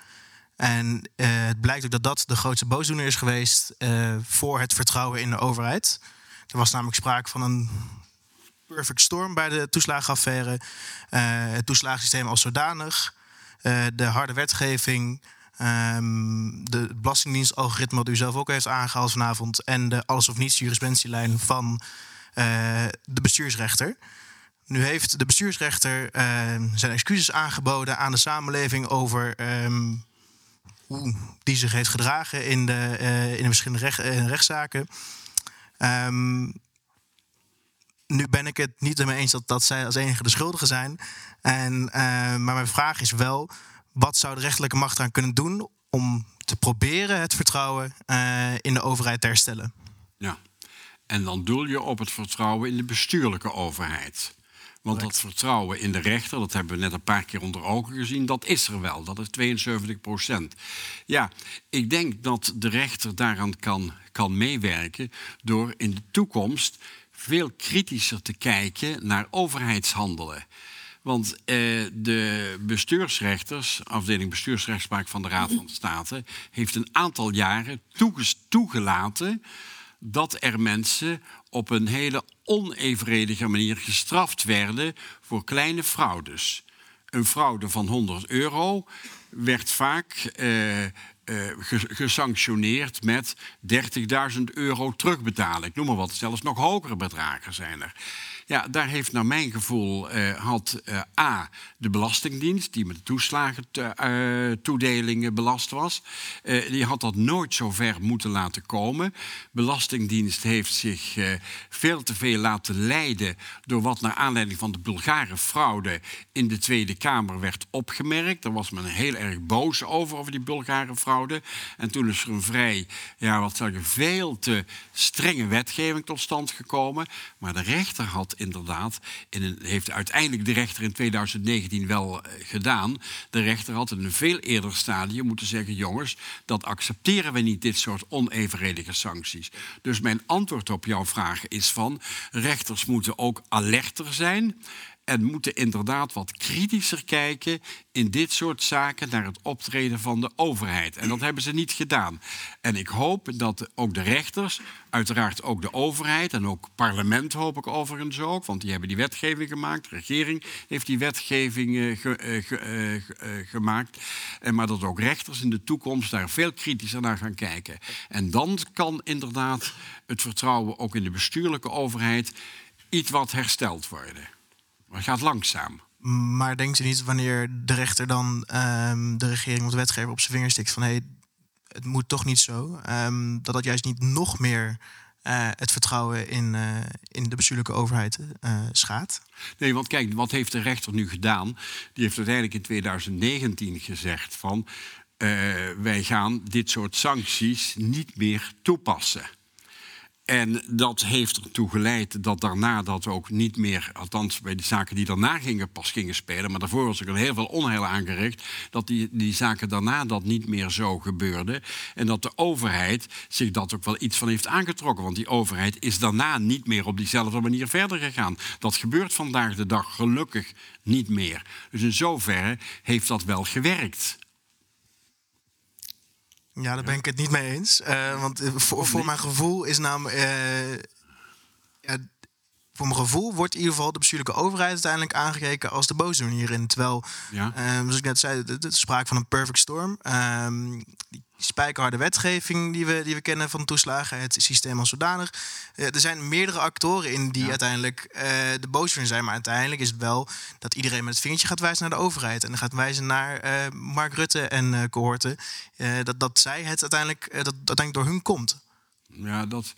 En het blijkt ook dat dat de grootste boosdoener is geweest voor het vertrouwen in de overheid. Er was namelijk sprake van een perfect storm bij de toeslagenaffaire. Het toeslagensysteem als zodanig. de harde wetgeving. Ehm, de Belastingdienst-algoritme, wat u zelf ook heeft aangehaald vanavond. En de alles of niets jurisprudentielijn van eh, de bestuursrechter. Nu heeft de bestuursrechter eh, zijn excuses aangeboden aan de samenleving over ehm, hoe die zich heeft gedragen in de, eh, in de verschillende recht, rechtszaken. Ehm, nu ben ik het niet ermee eens dat, dat zij als enige de schuldigen zijn. En, maar mijn vraag is wel: wat zou de rechterlijke macht eraan kunnen doen om te proberen het vertrouwen eh, in de overheid te herstellen? Ja. En dan doel je op het vertrouwen in de bestuurlijke overheid. Want dat vertrouwen in de rechter, dat hebben we net een paar keer onder ogen gezien, dat is er wel. Dat is 72 procent. Ja, ik denk dat de rechter daaraan kan, kan meewerken door in de toekomst veel kritischer te kijken naar overheidshandelen. Want eh, de bestuursrechters, afdeling bestuursrechtspraak van de Raad van State, heeft een aantal jaren toegelaten dat er mensen op een hele onevenredige manier gestraft werden voor kleine fraudes. Een fraude van 100 euro werd vaak eh, eh, ge- gesanctioneerd met 30.000 euro terugbetalen. Ik noem maar wat, zelfs nog hogere bedragen zijn er. Ja, daar heeft naar mijn gevoel eh, had eh, A, de Belastingdienst, die met de toeslagentoedelingen belast was, eh, die had dat nooit zo ver moeten laten komen. Belastingdienst heeft zich eh, veel te veel laten leiden door wat naar aanleiding van de Bulgare fraude in de Tweede Kamer werd opgemerkt. Daar was men heel erg boos over, over die Bulgare fraude. En toen is er een vrij, ja, wat zou zeggen, veel te strenge wetgeving tot stand gekomen. Maar de rechter had inderdaad, in heeft uiteindelijk de rechter in 2019 wel eh, gedaan. De rechter had in een veel eerder stadium moeten zeggen: jongens, dat accepteren we niet, dit soort onevenredige sancties. Dus mijn antwoord op jouw vraag is van rechters moeten ook alerter zijn. En moeten inderdaad wat kritischer kijken in dit soort zaken naar het optreden van de overheid. En dat hebben ze niet gedaan. En ik hoop dat ook de rechters, uiteraard ook de overheid en ook parlement hoop ik overigens ook, want die hebben die wetgeving gemaakt. De regering heeft die wetgeving ge, uh, ge, uh, gemaakt. En maar dat ook rechters in de toekomst daar veel kritischer naar gaan kijken. En dan kan inderdaad het vertrouwen ook in de bestuurlijke overheid iets wat hersteld worden. Maar het gaat langzaam. Maar denkt u niet wanneer de rechter dan um, de regering of de wetgever op zijn vinger stikt van hé, hey, het moet toch niet zo, um, dat dat juist niet nog meer uh, het vertrouwen in, uh, in de bestuurlijke overheid uh, schaadt? Nee, want kijk, wat heeft de rechter nu gedaan? Die heeft uiteindelijk in 2019 gezegd van wij gaan dit soort sancties niet meer toepassen. En dat heeft ertoe geleid dat daarna dat ook niet meer, althans bij de zaken die daarna gingen, pas gingen spelen. Maar daarvoor was er heel veel onheil aangericht. Dat die, die zaken daarna dat niet meer zo gebeurde. En dat de overheid zich dat ook wel iets van heeft aangetrokken. Want die overheid is daarna niet meer op diezelfde manier verder gegaan. Dat gebeurt vandaag de dag gelukkig niet meer. Dus in zoverre heeft dat wel gewerkt. Ja, daar ben ik het niet mee eens. Uh, want voor, voor mijn gevoel is namelijk. Uh, ja, voor mijn gevoel wordt in ieder geval de bestuurlijke overheid uiteindelijk aangekeken als de boosdoener hierin. Terwijl, ja. um, zoals ik net zei, het is sprake van een perfect storm. Um, die spijkerharde wetgeving die we, die we kennen van toeslagen, het systeem als zodanig. Uh, er zijn meerdere actoren in die ja. uiteindelijk uh, de boosdoener zijn. Maar uiteindelijk is het wel dat iedereen met het vingertje gaat wijzen naar de overheid. En dan gaat wijzen naar uh, Mark Rutte en cohorten. dat, dat zij het uiteindelijk, dat uiteindelijk door hun komt. Ja, dat,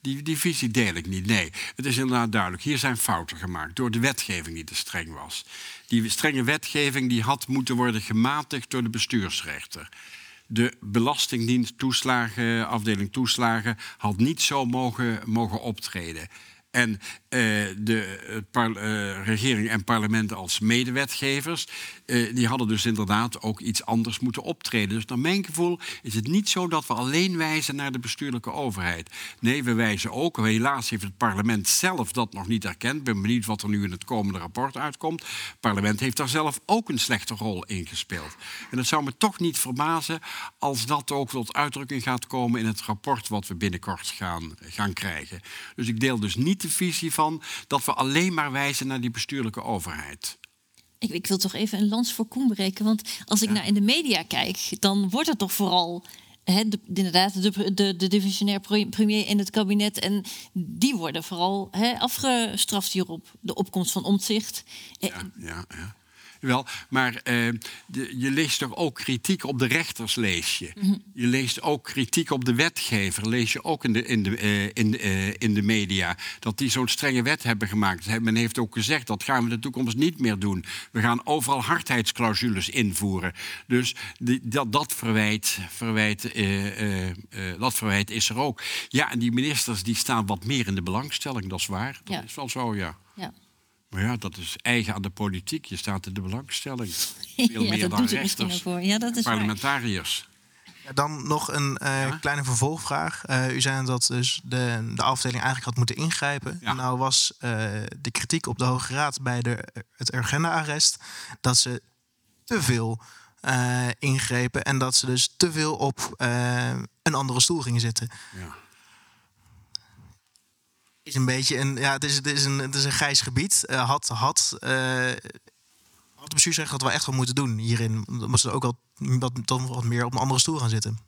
die, die visie deel ik niet. Nee, het is inderdaad duidelijk. Hier zijn fouten gemaakt door de wetgeving die te streng was. Die strenge wetgeving die had moeten worden gematigd door de bestuursrechter. De Belastingdienst toeslagen, afdeling toeslagen, had niet zo mogen, mogen optreden. En uh, de uh, regering en parlement als medewetgevers, die hadden dus inderdaad ook iets anders moeten optreden. Dus naar mijn gevoel is het niet zo dat we alleen wijzen naar de bestuurlijke overheid. Nee, we wijzen ook, helaas heeft het parlement zelf dat nog niet erkend. Ik ben benieuwd wat er nu in het komende rapport uitkomt. Het parlement heeft daar zelf ook een slechte rol in gespeeld. En het zou me toch niet verbazen als dat ook tot uitdrukking gaat komen in het rapport wat we binnenkort gaan, gaan krijgen. Dus ik deel dus niet de visie van dat we alleen maar wijzen naar die bestuurlijke overheid. Ik, ik wil toch even een lans voor Koen breken. Want als ik ja. naar in de media kijk, dan wordt het toch vooral He, de, inderdaad, de, de, de divisionair premier in het kabinet. En die worden vooral he, afgestraft hierop. De opkomst van omzicht. Ja, ja, ja. Wel, maar uh, de, je leest toch ook kritiek op de rechters, lees je. Mm -hmm. Je leest ook kritiek op de wetgever, lees je ook in de, in de, uh, in, uh, in de media. Dat die zo'n strenge wet hebben gemaakt. Men heeft ook gezegd, dat gaan we in de toekomst niet meer doen. We gaan overal hardheidsclausules invoeren. Dus die, dat, dat, verwijt, verwijt, dat verwijt is er ook. Ja, en die ministers die staan wat meer in de belangstelling, dat is waar. Dat ja. is wel zo, ja. ja. Maar ja, dat is eigen aan de politiek. Je staat in de belangstelling. Veel ja, meer dat dan doet rechters. Voor. Ja, dat is parlementariërs. Ja, dan nog een uh, ja? kleine vervolgvraag. Uh, u zei dat dus de, de afdeling eigenlijk had moeten ingrijpen. Ja. Nou was uh, de kritiek op de Hoge Raad bij de, het Urgenda-arrest... dat ze te veel ingrepen en dat ze dus te veel op een andere stoel gingen zitten. Ja is een beetje een, ja, het is, het is een, het is een grijs gebied. Uh, had, had, uh, de bestuursrechter dat wel echt wel moeten doen hierin. Moesten ze ook wel wat, wat meer op een andere stoel gaan zitten.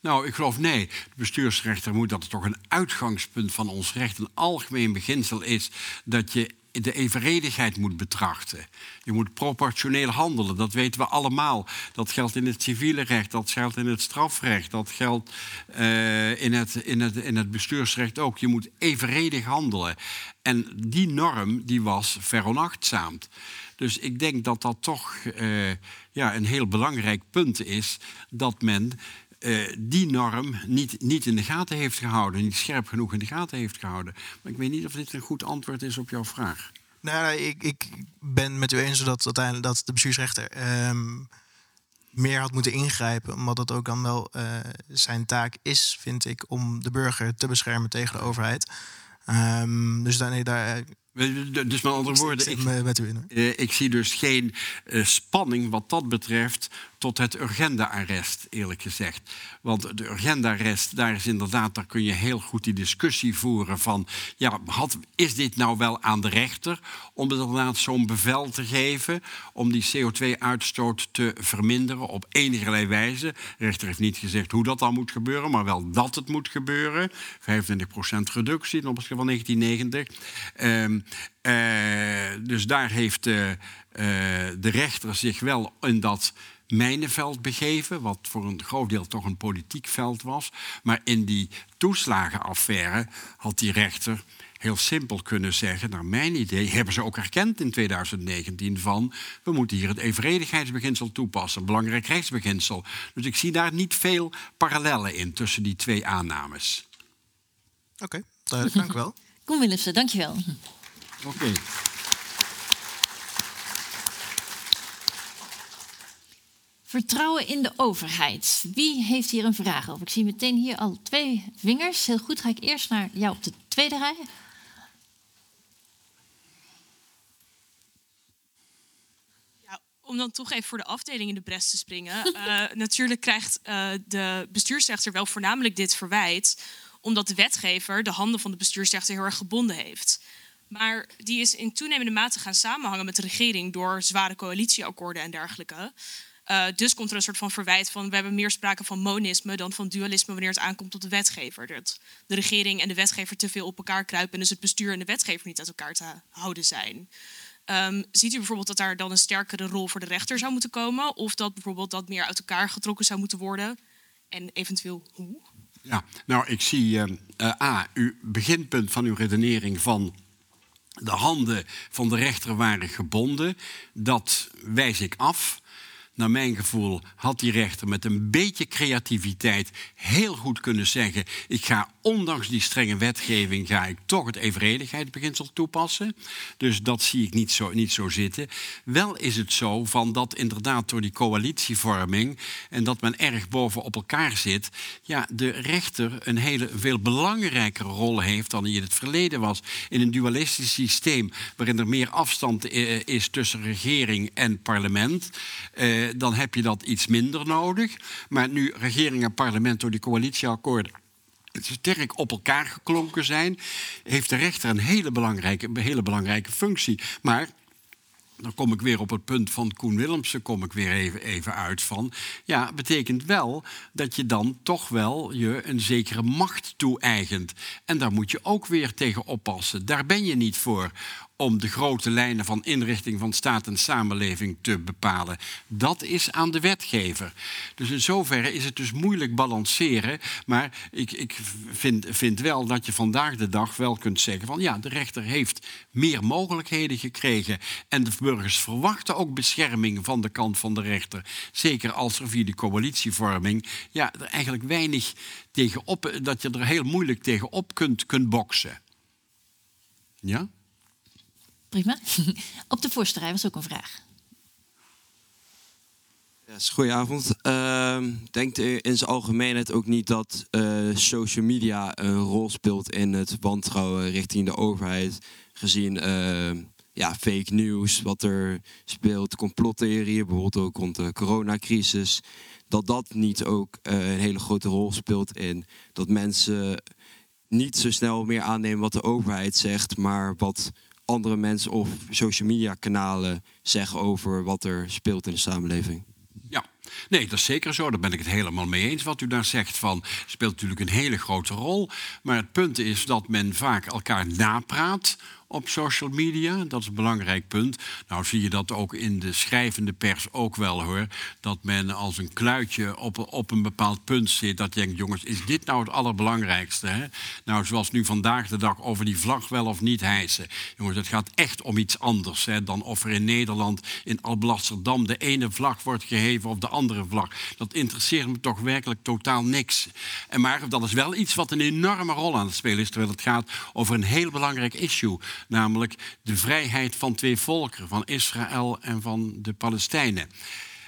Nou, ik geloof nee. De bestuursrechter moet dat toch een uitgangspunt van ons recht, een algemeen beginsel is dat je de evenredigheid moet betrachten. Je moet proportioneel handelen, dat weten we allemaal. Dat geldt in het civiele recht, dat geldt in het strafrecht, dat geldt uh, in, het, in, het, in het bestuursrecht ook. Je moet evenredig handelen. En die norm die was veronachtzaamd. Dus ik denk dat dat toch uh, ja, een heel belangrijk punt is dat men uh, die norm niet, niet in de gaten heeft gehouden, niet scherp genoeg in de gaten heeft gehouden. Maar ik weet niet of dit een goed antwoord is op jouw vraag. Nou, ik, ik ben met u eens dat, uiteindelijk dat de bestuursrechter um, meer had moeten ingrijpen, omdat dat ook dan wel uh, zijn taak is, vind ik, om de burger te beschermen tegen de overheid. Um, dus daar, daar Dus met andere woorden, ik, met u in, uh, ik zie dus geen uh, spanning wat dat betreft tot het urgenda-arrest, eerlijk gezegd. Want de urgenda-arrest, daar is inderdaad, daar kun je heel goed die discussie voeren van, ja, had, is dit nou wel aan de rechter om inderdaad zo'n bevel te geven om die CO2-uitstoot te verminderen op enige wijze? De rechter heeft niet gezegd hoe dat dan moet gebeuren, maar wel dat het moet gebeuren. 25% reductie ten opzichte van 1990. Uh, uh, dus daar heeft uh, de rechter zich wel in dat mijnenveld begeven, wat voor een groot deel toch een politiek veld was. Maar in die toeslagenaffaire had die rechter heel simpel kunnen zeggen, naar mijn idee, hebben ze ook erkend in 2019 van, we moeten hier het evenredigheidsbeginsel toepassen, belangrijk rechtsbeginsel. Dus ik zie daar niet veel parallellen in tussen die twee aannames. Oké, okay, dank u wel. Koen Willemsen, dankjewel. Oké. Okay. Vertrouwen in de overheid. Wie heeft hier een vraag over? Ik zie meteen hier al twee vingers. Heel goed, ga ik eerst naar jou op de tweede rij. Ja, om dan toch even voor de afdeling in de bres te springen. uh, natuurlijk krijgt uh, de bestuursrechter wel voornamelijk dit verwijt, omdat de wetgever de handen van de bestuursrechter heel erg gebonden heeft. Maar die is in toenemende mate gaan samenhangen met de regering door zware coalitieakkoorden en dergelijke. Uh, dus komt er een soort van verwijt van we hebben meer sprake van monisme dan van dualisme wanneer het aankomt op de wetgever. Dat de regering en de wetgever te veel op elkaar kruipen en dus het bestuur en de wetgever niet uit elkaar te houden zijn. Um, ziet u bijvoorbeeld dat daar dan een sterkere rol voor de rechter zou moeten komen? Of dat bijvoorbeeld dat meer uit elkaar getrokken zou moeten worden? En eventueel hoe? Ja, nou ik zie uh, uh, A, uw beginpunt van uw redenering van de handen van de rechter waren gebonden. Dat wijs ik af naar mijn gevoel had die rechter met een beetje creativiteit heel goed kunnen zeggen: ik ga ondanks die strenge wetgeving ga ik toch het evenredigheidsbeginsel toepassen. Dus dat zie ik niet zo, niet zo zitten. Wel is het zo van dat inderdaad door die coalitievorming en dat men erg boven op elkaar zit, ja, de rechter een hele veel belangrijkere rol heeft dan die in het verleden was. In een dualistisch systeem waarin er meer afstand eh, is tussen regering en parlement. Eh, dan heb je dat iets minder nodig. Maar nu regering en parlement door die coalitieakkoorden sterk op elkaar geklonken zijn, heeft de rechter een hele belangrijke, een hele belangrijke functie. Maar dan kom ik weer op het punt van Koen Willemsen, kom ik weer even, even uit van. Ja, betekent wel dat je dan toch wel je een zekere macht toe-eigent. En daar moet je ook weer tegen oppassen. Daar ben je niet voor om de grote lijnen van inrichting van staat en samenleving te bepalen. Dat is aan de wetgever. Dus in zoverre is het dus moeilijk balanceren. Maar ik, ik vind, vind wel dat je vandaag de dag wel kunt zeggen van ja, de rechter heeft meer mogelijkheden gekregen. En de burgers verwachten ook bescherming van de kant van de rechter. Zeker als er via de coalitievorming ja, er eigenlijk weinig tegenop, dat je er heel moeilijk tegenop kunt, kunt boksen. Ja? Op de voorste was ook een vraag. Ja, goedenavond. Uh, denkt u in zijn algemeenheid ook niet dat uh, social media een rol speelt in het wantrouwen richting de overheid? Gezien uh, ja, fake news, wat er speelt, complottheorieën, bijvoorbeeld ook rond de coronacrisis. Dat dat niet ook uh, een hele grote rol speelt in dat mensen niet zo snel meer aannemen wat de overheid zegt, maar wat andere mensen of social media kanalen zeggen over wat er speelt in de samenleving. Ja, nee, dat is zeker zo. Daar ben ik het helemaal mee eens. Wat u daar zegt van speelt natuurlijk een hele grote rol. Maar het punt is dat men vaak elkaar napraat op social media. Dat is een belangrijk punt. Nou zie je dat ook in de schrijvende pers ook wel hoor. Dat men als een kluitje op, op een bepaald punt zit. Dat je denkt, jongens, is dit nou het allerbelangrijkste? Hè? Nou, zoals nu vandaag de dag over die vlag wel of niet hijsen. Jongens, het gaat echt om iets anders hè, dan of er in Nederland, in Alblasserdam, de ene vlag wordt geheven of de andere vlag. Dat interesseert me toch werkelijk totaal niks. En maar dat is wel iets wat een enorme rol aan het spelen is, terwijl het gaat over een heel belangrijk issue namelijk de vrijheid van twee volkeren, van Israël en van de Palestijnen.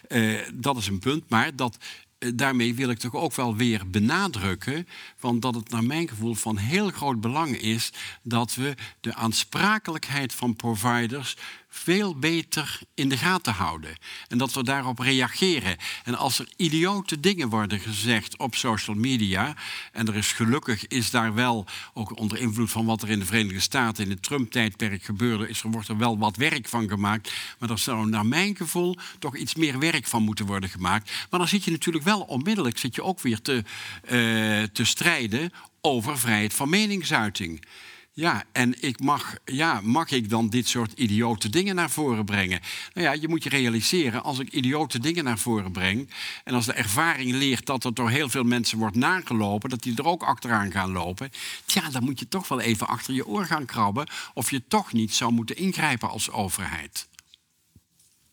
Uh, dat is een punt, maar dat eh, daarmee wil ik toch ook wel weer benadrukken, want dat het naar mijn gevoel van heel groot belang is dat we de aansprakelijkheid van providers veel beter in de gaten houden. En dat we daarop reageren. En als er idiote dingen worden gezegd op social media, en er is gelukkig is daar wel, ook onder invloed van wat er in de Verenigde Staten in het Trump-tijdperk gebeurde, is er, wordt er wel wat werk van gemaakt. Maar er zou naar mijn gevoel toch iets meer werk van moeten worden gemaakt. Maar dan zit je natuurlijk wel onmiddellijk zit je ook weer te, uh, te strijden over vrijheid van meningsuiting. Ja, en ik mag, ja, mag ik dan dit soort idiote dingen naar voren brengen? Nou ja, je moet je realiseren, als ik idiote dingen naar voren breng... en als de ervaring leert dat er door heel veel mensen wordt nagelopen... dat die er ook achteraan gaan lopen... tja, dan moet je toch wel even achter je oor gaan krabben... of je toch niet zou moeten ingrijpen als overheid.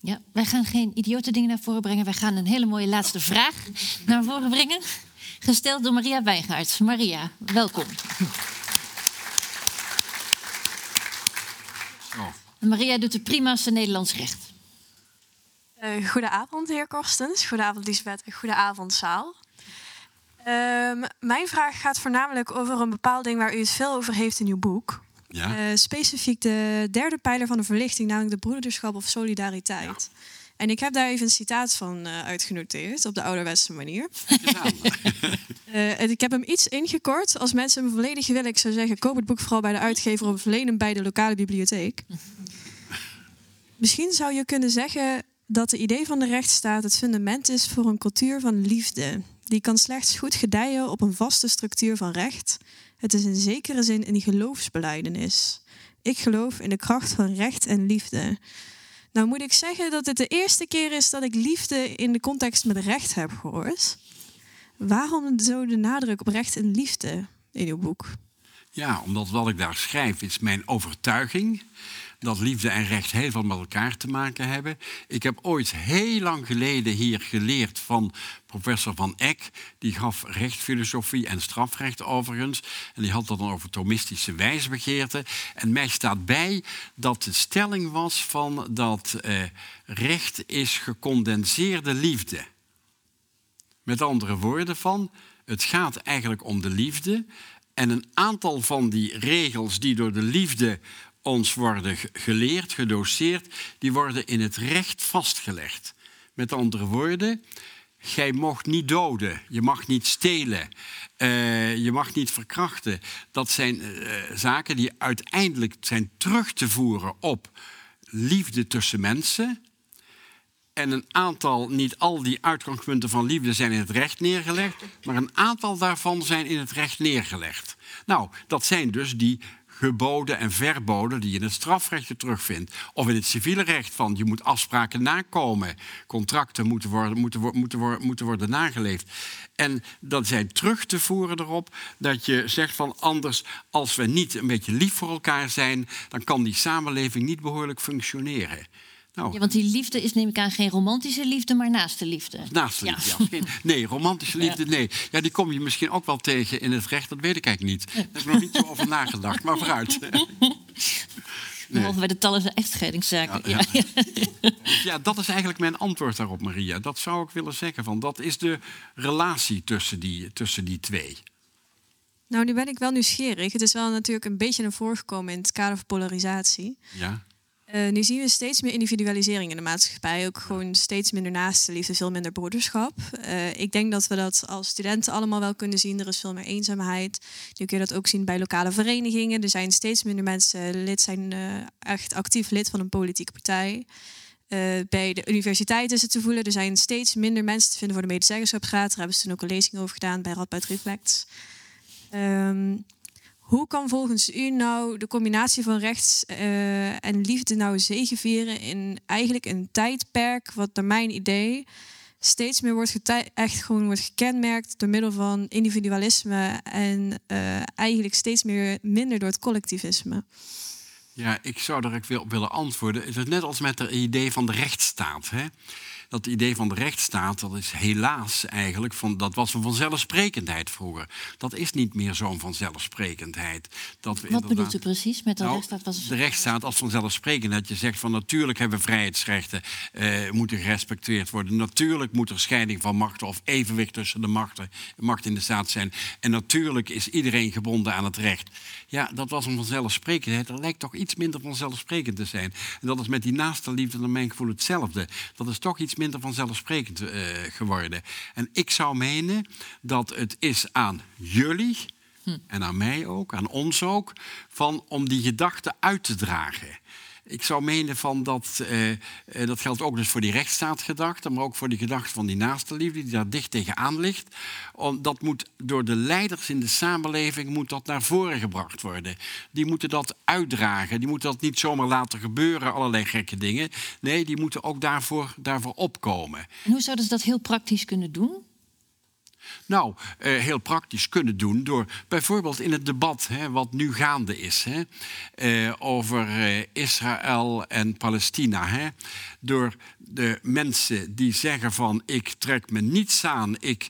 Ja, wij gaan geen idiote dingen naar voren brengen. Wij gaan een hele mooie laatste vraag naar voren brengen. Gesteld door Maria Wijngaard. Maria, welkom. Maria doet de prima's Nederlands recht. Uh, goedenavond, heer Korstens. Goedenavond, Lisbeth. Goedenavond, zaal. Uh, mijn vraag gaat voornamelijk over een bepaald ding waar u het veel over heeft in uw boek. Ja. Uh, specifiek de derde pijler van de verlichting, namelijk de broederschap of solidariteit. Ja. En ik heb daar even een citaat van uh, uitgenoteerd op de ouderwetse manier. uh, en ik heb hem iets ingekort. Als mensen hem volledig willen, ik zou zeggen: koop het boek vooral bij de uitgever of leen hem bij de lokale bibliotheek. Misschien zou je kunnen zeggen dat de idee van de rechtsstaat het fundament is voor een cultuur van liefde. Die kan slechts goed gedijen op een vaste structuur van recht. Het is in zekere zin een geloofsbeleidenis. Ik geloof in de kracht van recht en liefde. Nou moet ik zeggen dat het de eerste keer is dat ik liefde in de context met recht heb gehoord. Waarom zo de nadruk op recht en liefde in uw boek? Ja, omdat wat ik daar schrijf is mijn overtuiging dat liefde en recht heel veel met elkaar te maken hebben. Ik heb ooit heel lang geleden hier geleerd van professor Van Eck. Die gaf rechtfilosofie en strafrecht overigens. En die had dat dan over Thomistische wijsbegeerte. En mij staat bij dat de stelling was van dat eh, recht is gecondenseerde liefde. Met andere woorden van, het gaat eigenlijk om de liefde. En een aantal van die regels die door de liefde ons worden geleerd, gedoseerd, die worden in het recht vastgelegd. Met andere woorden, gij mocht niet doden, je mag niet stelen, uh, je mag niet verkrachten. Dat zijn uh, zaken die uiteindelijk zijn terug te voeren op liefde tussen mensen. En een aantal, niet al die uitgangspunten van liefde zijn in het recht neergelegd, maar een aantal daarvan zijn in het recht neergelegd. Nou, dat zijn dus die geboden en verboden die je in het strafrecht terugvindt. Of in het civiele recht van je moet afspraken nakomen. Contracten moeten worden, moeten, moeten, worden, moeten worden nageleefd. En dat zijn terug te voeren erop dat je zegt van anders als we niet een beetje lief voor elkaar zijn, dan kan die samenleving niet behoorlijk functioneren. Nou. Ja, want die liefde is neem ik aan geen romantische liefde, maar naaste liefde. Naaste liefde, ja. Nee, romantische liefde, nee. Ja, die kom je misschien ook wel tegen in het recht, dat weet ik eigenlijk niet. Daar heb ik nog niet zo over nagedacht, maar vooruit. Behalve bij de talloze echtscheidingszaken. Ja, ja. ja, dat is eigenlijk mijn antwoord daarop, Maria. Dat zou ik willen zeggen. Van, dat is de relatie tussen die, tussen die twee. Nou, nu ben ik wel nieuwsgierig. Het is wel natuurlijk een beetje naar voren gekomen in het kader van polarisatie. Ja. Uh, nu zien we steeds meer individualisering in de maatschappij. Ook gewoon steeds minder naaste liefde, veel minder broederschap. Uh, ik denk dat we dat als studenten allemaal wel kunnen zien. Er is veel meer eenzaamheid. Nu kun je dat ook zien bij lokale verenigingen. Er zijn steeds minder mensen lid, zijn uh, echt actief lid van een politieke partij. bij de universiteit is het te voelen. Er zijn steeds minder mensen te vinden voor de medezeggenschapsraad. Daar hebben ze toen ook een lezing over gedaan bij Radboud Reflects. Um, hoe kan volgens u nou de combinatie van rechts uh, en liefde nou zegevieren in eigenlijk een tijdperk wat naar mijn idee steeds meer wordt echt gewoon wordt gekenmerkt door middel van individualisme en uh, eigenlijk steeds meer minder door het collectivisme? Ja, ik zou er ook op willen antwoorden. Het is net als met het idee van de rechtsstaat. Hè? Dat idee van de rechtsstaat, dat is helaas eigenlijk, van, dat was een vanzelfsprekendheid vroeger. Dat is niet meer zo'n vanzelfsprekendheid. Dat we Wat bedoelt u precies met de Nou, rechtsstaat? Was de rechtsstaat als vanzelfsprekend. Dat je zegt van natuurlijk hebben vrijheidsrechten eh, moeten gerespecteerd worden. Natuurlijk moet er scheiding van machten of evenwicht tussen de machten, macht in de staat zijn. En natuurlijk is iedereen gebonden aan het recht. Ja, dat was een vanzelfsprekendheid. Dat lijkt toch iets minder vanzelfsprekend te zijn. En dat is met die naaste liefde naar mijn gevoel hetzelfde. Dat is toch iets minder vanzelfsprekend eh, geworden. En ik zou menen dat het is aan jullie en aan mij ook, aan ons ook, van om die gedachten uit te dragen. Ik zou menen van dat, eh, eh, dat geldt ook dus voor die rechtsstaatgedachte, maar ook voor die gedachte van die naaste liefde die daar dicht tegenaan ligt. Dat moet door de leiders in de samenleving moet dat naar voren gebracht worden. Die moeten dat uitdragen. Die moeten dat niet zomaar laten gebeuren, allerlei gekke dingen. Nee, die moeten ook daarvoor, daarvoor opkomen. En hoe zouden ze dat heel praktisch kunnen doen? Nou, eh, heel praktisch kunnen doen door bijvoorbeeld in het debat hè, wat nu gaande is hè, eh, over eh, Israël en Palestina. Hè, door de mensen die zeggen van ik trek me niets aan, ik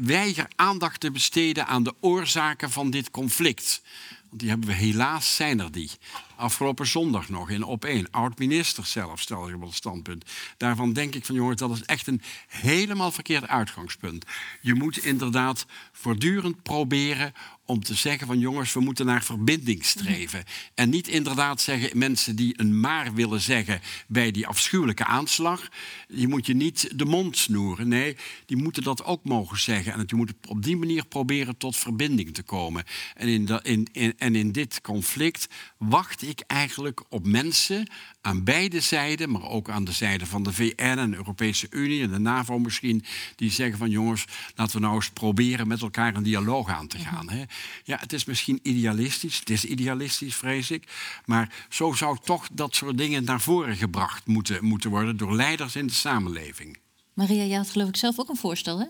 weiger aandacht te besteden aan de oorzaken van dit conflict. Want die hebben we helaas, zijn er die. Afgelopen zondag nog in op één. Oud-minister zelf stelde op het standpunt. Daarvan denk ik van jongens, dat is echt een helemaal verkeerd uitgangspunt. Je moet inderdaad voortdurend proberen om te zeggen van jongens, we moeten naar verbinding streven. En niet inderdaad zeggen mensen die een maar willen zeggen bij die afschuwelijke aanslag. Je moet je niet de mond snoeren. Nee, die moeten dat ook mogen zeggen. En je moet op die manier proberen tot verbinding te komen. En in, in, in, en in dit conflict wacht ik eigenlijk op mensen aan beide zijden, maar ook aan de zijde van de VN en de Europese Unie en de NAVO misschien, die zeggen van jongens, laten we nou eens proberen met elkaar een dialoog aan te gaan. Hè. Ja, het is misschien idealistisch, het is idealistisch, vrees ik, maar zo zou toch dat soort dingen naar voren gebracht moeten, moeten worden door leiders in de samenleving. Maria, jij had geloof ik zelf ook een voorstel, hè?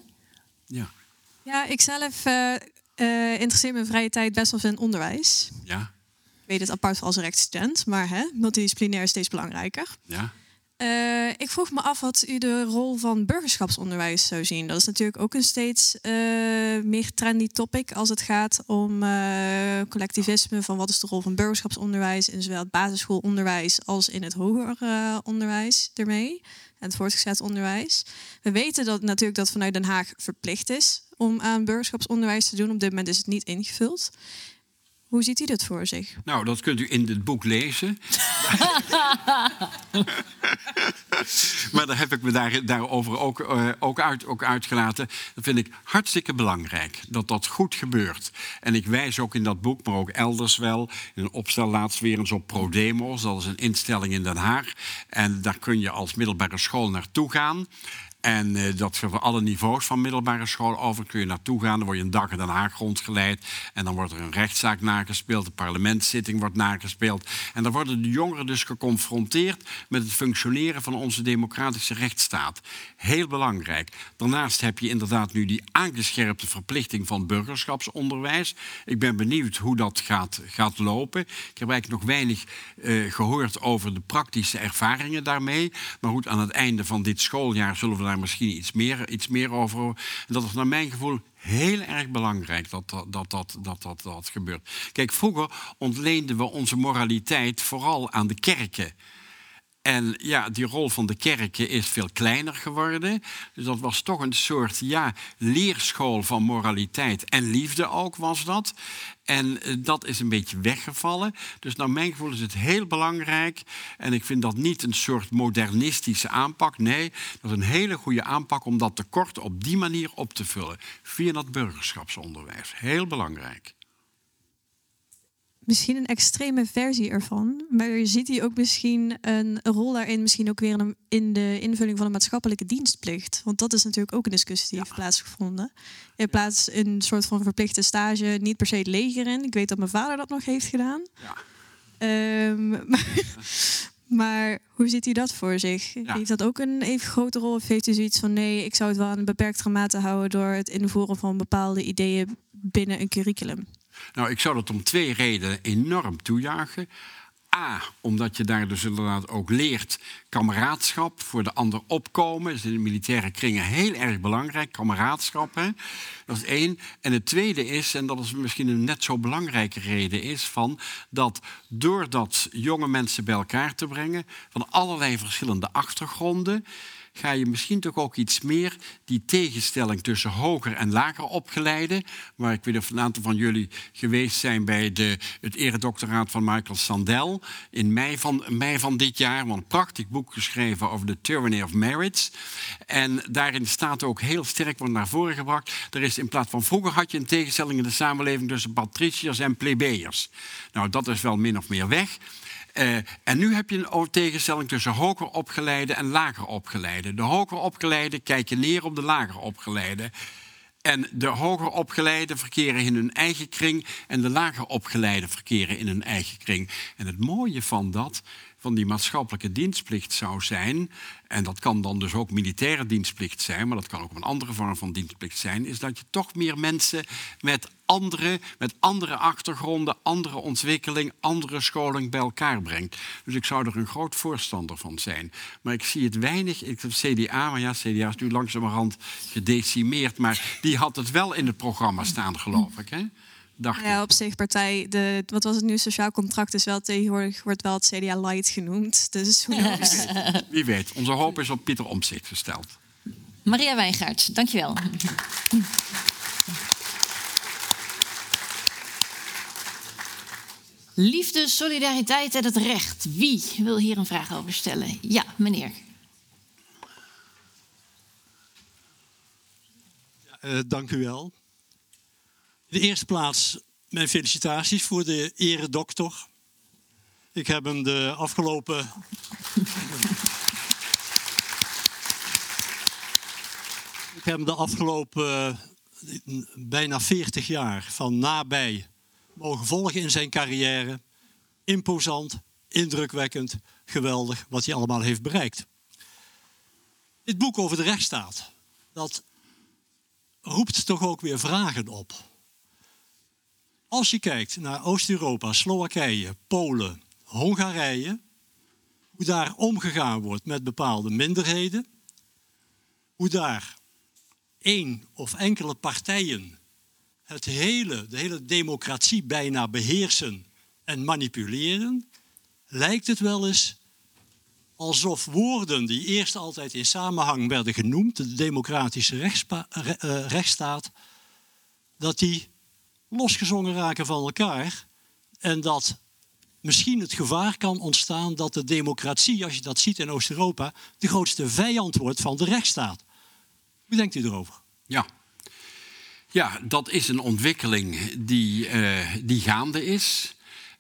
Ja. Ja, ik zelf eh, eh, interesseer me in vrije tijd best wel in onderwijs. Ja, weet het apart als rechtsstudent, maar hè, multidisciplinair is steeds belangrijker. ja. Eh, ik vroeg me af wat u de rol van burgerschapsonderwijs zou zien. Dat is natuurlijk ook een steeds eh, meer trendy topic als het gaat om eh, collectivisme. Van wat is de rol van burgerschapsonderwijs in zowel het basisschoolonderwijs als in het hoger onderwijs ermee. En het voortgezet onderwijs. We weten dat natuurlijk dat vanuit Den Haag verplicht is om aan burgerschapsonderwijs te doen. Op dit moment is het niet ingevuld. Hoe ziet u dat voor zich? Nou, dat kunt u in het boek lezen. maar daar heb ik me daar, daarover ook, eh, ook, uit, ook uitgelaten. Dat vind ik hartstikke belangrijk, dat dat goed gebeurt. En ik wijs ook in dat boek, maar ook elders wel... in een opstel laatst weer eens op ProDemos. Dat is een instelling in Den Haag. En daar kun je als middelbare school naartoe gaan... En eh, dat voor alle niveaus van middelbare school over kun je naartoe gaan. Dan word je een dag in Den Haag rondgeleid. En dan wordt er een rechtszaak nagespeeld. De parlementszitting wordt nagespeeld. En dan worden de jongeren dus geconfronteerd met het functioneren van onze democratische rechtsstaat. Heel belangrijk. Daarnaast heb je inderdaad nu die aangescherpte verplichting van burgerschapsonderwijs. Ik ben benieuwd hoe dat gaat, gaat lopen. Ik heb eigenlijk nog weinig eh, gehoord over de praktische ervaringen daarmee. Maar goed, aan het einde van dit schooljaar zullen we daar misschien iets meer, iets meer over dat is naar mijn gevoel heel erg belangrijk dat dat, dat, dat, dat, dat, dat gebeurt. Kijk, vroeger ontleenden we onze moraliteit vooral aan de kerken. En ja, die rol van de kerken is veel kleiner geworden. Dus dat was toch een soort ja, leerschool van moraliteit en liefde ook was dat. En eh, dat is een beetje weggevallen. Dus naar mijn gevoel is het heel belangrijk. En ik vind dat niet een soort modernistische aanpak. Nee, dat is een hele goede aanpak om dat tekort op die manier op te vullen. Via dat burgerschapsonderwijs. Heel belangrijk. Misschien een extreme versie ervan. Maar ziet hij ook misschien een rol daarin, misschien ook weer een- in de invulling van de maatschappelijke dienstplicht? Want dat is natuurlijk ook een discussie die heeft plaatsgevonden. In plaats een soort van verplichte stage, niet per se het leger in. Ik weet dat mijn vader dat nog heeft gedaan. Ehm, maar, maar hoe ziet hij dat voor zich? Heeft dat ook een even grote rol? Of heeft hij zoiets van nee, ik zou het wel aan een beperktere mate houden door het invoeren van bepaalde ideeën binnen een curriculum? Nou, ik zou dat om twee redenen enorm toejuichen. A, omdat je daar dus inderdaad ook leert kameraadschap, voor de ander opkomen. Dat is in de militaire kringen heel erg belangrijk, kameraadschap. Hè? Dat is één. En het tweede is, en dat is misschien een net zo belangrijke reden, is van dat door dat jonge mensen bij elkaar te brengen, van allerlei verschillende achtergronden, ga je misschien toch ook iets meer die tegenstelling tussen hoger en lager opgeleide. Waar ik weet of een aantal van jullie geweest zijn bij de, het eredoctoraat van Michael Sandel in mei van, mei van dit jaar. Want een prachtig boek geschreven over de tyranny of merits. En daarin staat ook heel sterk wordt naar voren gebracht. Er is in plaats van vroeger had je een tegenstelling in de samenleving tussen patriciërs en plebeiers. Nou, dat is wel min of meer weg. Uh, en nu heb je een tegenstelling tussen hoger opgeleide en lager opgeleide. De hoger opgeleide kijken neer op de lager opgeleide. En de hoger opgeleiden verkeren in hun eigen kring en de lager opgeleiden verkeren in hun eigen kring. En het mooie van dat, van die maatschappelijke dienstplicht zou zijn, en dat kan dan dus ook militaire dienstplicht zijn, maar dat kan ook een andere vorm van dienstplicht zijn, is dat je toch meer mensen met andere, met andere achtergronden, andere ontwikkeling, andere scholing bij elkaar brengt. Dus ik zou er een groot voorstander van zijn. Maar ik zie het weinig. Ik heb CDA, maar ja, CDA is nu langzamerhand gedecimeerd, maar die had het wel in het programma staan, geloof ik. Hè? Dacht ja, op zich partij, de, wat was het nu, sociaal contract is wel tegenwoordig, wordt wel het CDA light genoemd. Dus Wie weet, onze hoop is op Pieter Omtzigt gesteld. Maria Wijngaard, dankjewel. Liefde, solidariteit en het recht. Wie wil hier een vraag over stellen? Ja, meneer. Ja, uh, dank u wel. De eerste plaats mijn felicitaties voor de eredokter. Ik heb hem de afgelopen. ik heb hem de afgelopen uh, bijna 40 jaar van nabij mogen volgen in zijn carrière. Imposant, indrukwekkend, geweldig wat hij allemaal heeft bereikt. Dit boek over de rechtsstaat, dat roept toch ook weer vragen op. Als je kijkt naar Oost-Europa, Slowakije, Polen, Hongarije, hoe daar omgegaan wordt met bepaalde minderheden, hoe daar één of enkele partijen het hele, de hele democratie bijna beheersen en manipuleren, lijkt het wel eens alsof woorden die eerst altijd in samenhang werden genoemd, de democratische eh, rechtsstaat, dat die losgezongen raken van elkaar en dat misschien het gevaar kan ontstaan dat de democratie, als je dat ziet in Oost-Europa, de grootste vijand wordt van de rechtsstaat. Hoe denkt u erover? Ja, ja, dat is een ontwikkeling die, uh, die gaande is.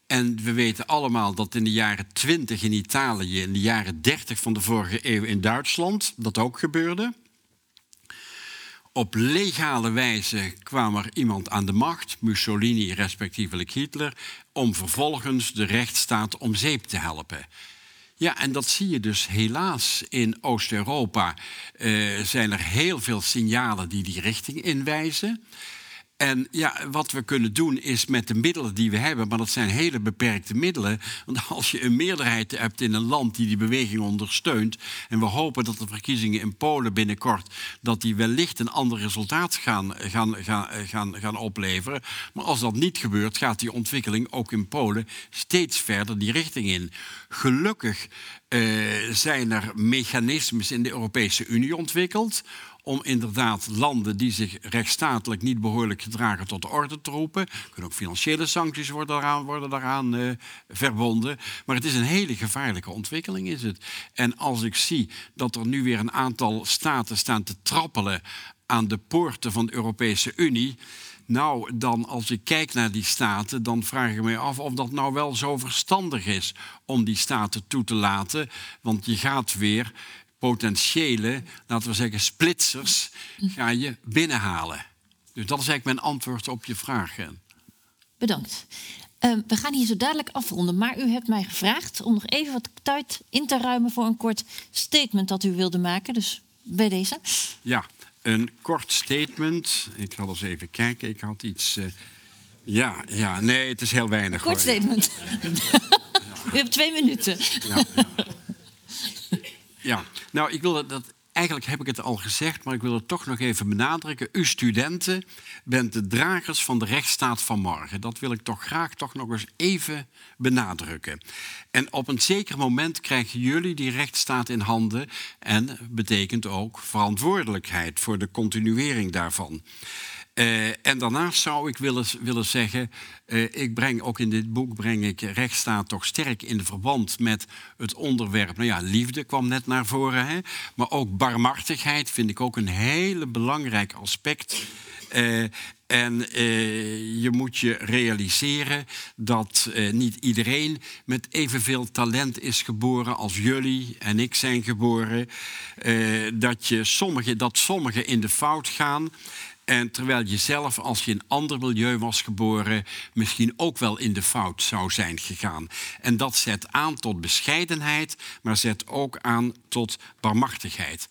En we weten allemaal dat in de jaren 20 in Italië, in de jaren 30 van de vorige eeuw in Duitsland, dat ook gebeurde. Op legale wijze kwam er iemand aan de macht, Mussolini respectievelijk Hitler, om vervolgens de rechtsstaat om zeep te helpen. Ja, en dat zie je dus helaas in Oost-Europa. Uh, zijn er heel veel signalen die die richting inwijzen. En ja, wat we kunnen doen is met de middelen die we hebben, maar dat zijn hele beperkte middelen. Want als je een meerderheid hebt in een land die die beweging ondersteunt, en we hopen dat de verkiezingen in Polen binnenkort, dat die wellicht een ander resultaat gaan, gaan, gaan, gaan, gaan opleveren. Maar als dat niet gebeurt, gaat die ontwikkeling ook in Polen steeds verder die richting in. Gelukkig uh, zijn er mechanismes in de Europese Unie ontwikkeld om inderdaad landen die zich rechtsstatelijk niet behoorlijk gedragen tot de orde te roepen. Er kunnen ook financiële sancties worden daaraan, worden daaraan uh, verbonden. Maar het is een hele gevaarlijke ontwikkeling, is het. En als ik zie dat er nu weer een aantal staten staan te trappelen aan de poorten van de Europese Unie. Nou, dan als ik kijk naar die staten, dan vraag ik me af of dat nou wel zo verstandig is om die staten toe te laten. Want je gaat weer potentiële, laten we zeggen, splitsers ga je binnenhalen. Dus dat is eigenlijk mijn antwoord op je vraag. Bedankt. Uh, we gaan hier zo dadelijk afronden, maar u hebt mij gevraagd om nog even wat tijd in te ruimen voor een kort statement dat u wilde maken. Dus bij deze. Ja, een kort statement. Ik ga eens even kijken. Ik had iets. Uh, ja, ja, nee, het is heel weinig. Kort statement. U hebt twee minuten. Ja, ja. Nou, ik wil dat. Eigenlijk heb ik het al gezegd, maar ik wil het toch nog even benadrukken. U studenten bent de dragers van de rechtsstaat van morgen. Dat wil ik toch graag toch nog eens even benadrukken. En op een zeker moment krijgen jullie die rechtsstaat in handen en betekent ook verantwoordelijkheid voor de continuering daarvan. Uh, en daarnaast zou ik willen, willen zeggen, uh, ik breng ook in dit boek breng ik rechtsstaat toch sterk in verband met het onderwerp. Nou ja, liefde kwam net naar voren, hè? maar ook barmhartigheid vind ik ook een hele belangrijk aspect. Uh, en je moet je realiseren dat niet iedereen met evenveel talent is geboren als jullie en ik zijn geboren. dat, je sommige, dat sommigen in de fout gaan. En terwijl je zelf, als je in een ander milieu was geboren, misschien ook wel in de fout zou zijn gegaan. En dat zet aan tot bescheidenheid, maar zet ook aan tot barmachtigheid.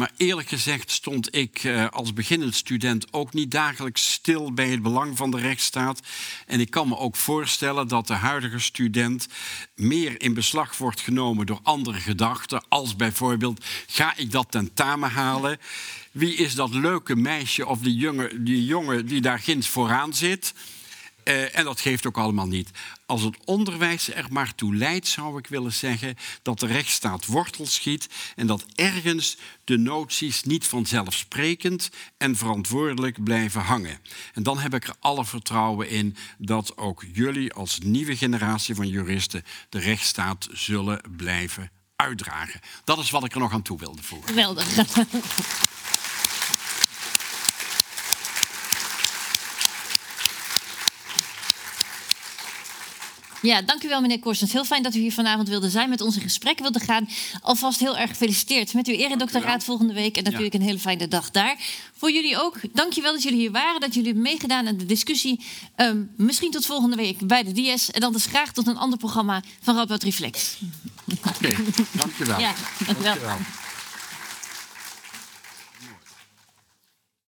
Maar eerlijk gezegd stond ik eh, als beginnend student ook niet dagelijks stil bij het belang van de rechtsstaat. En ik kan me ook voorstellen dat de huidige student meer in beslag wordt genomen door andere gedachten, als bijvoorbeeld: ga ik dat tentamen halen? Wie is dat leuke meisje of die jongen die, jongen die daar ginds vooraan zit? Uh, en dat geeft ook allemaal niet. Als het onderwijs er maar toe leidt, zou ik willen zeggen dat de rechtsstaat wortel schiet en dat ergens de noties niet vanzelfsprekend en verantwoordelijk blijven hangen. En dan heb ik er alle vertrouwen in dat ook jullie als nieuwe generatie van juristen de rechtsstaat zullen blijven uitdragen. Dat is wat ik er nog aan toe wilde voegen. Geweldig. Ja, dank u wel, meneer Korstens. Heel fijn dat u hier vanavond wilde zijn, met ons in gesprek wilde gaan. Alvast heel erg gefeliciteerd met uw eredoctoraat volgende week. En natuurlijk een hele fijne dag daar. Voor jullie ook. Dank je wel dat jullie hier waren, dat jullie hebben meegedaan aan de discussie. Um, misschien tot volgende week bij de DS. En dan dus graag tot een ander programma van Radboud Reflex. Oké, okay, dank je wel. Ja, dank u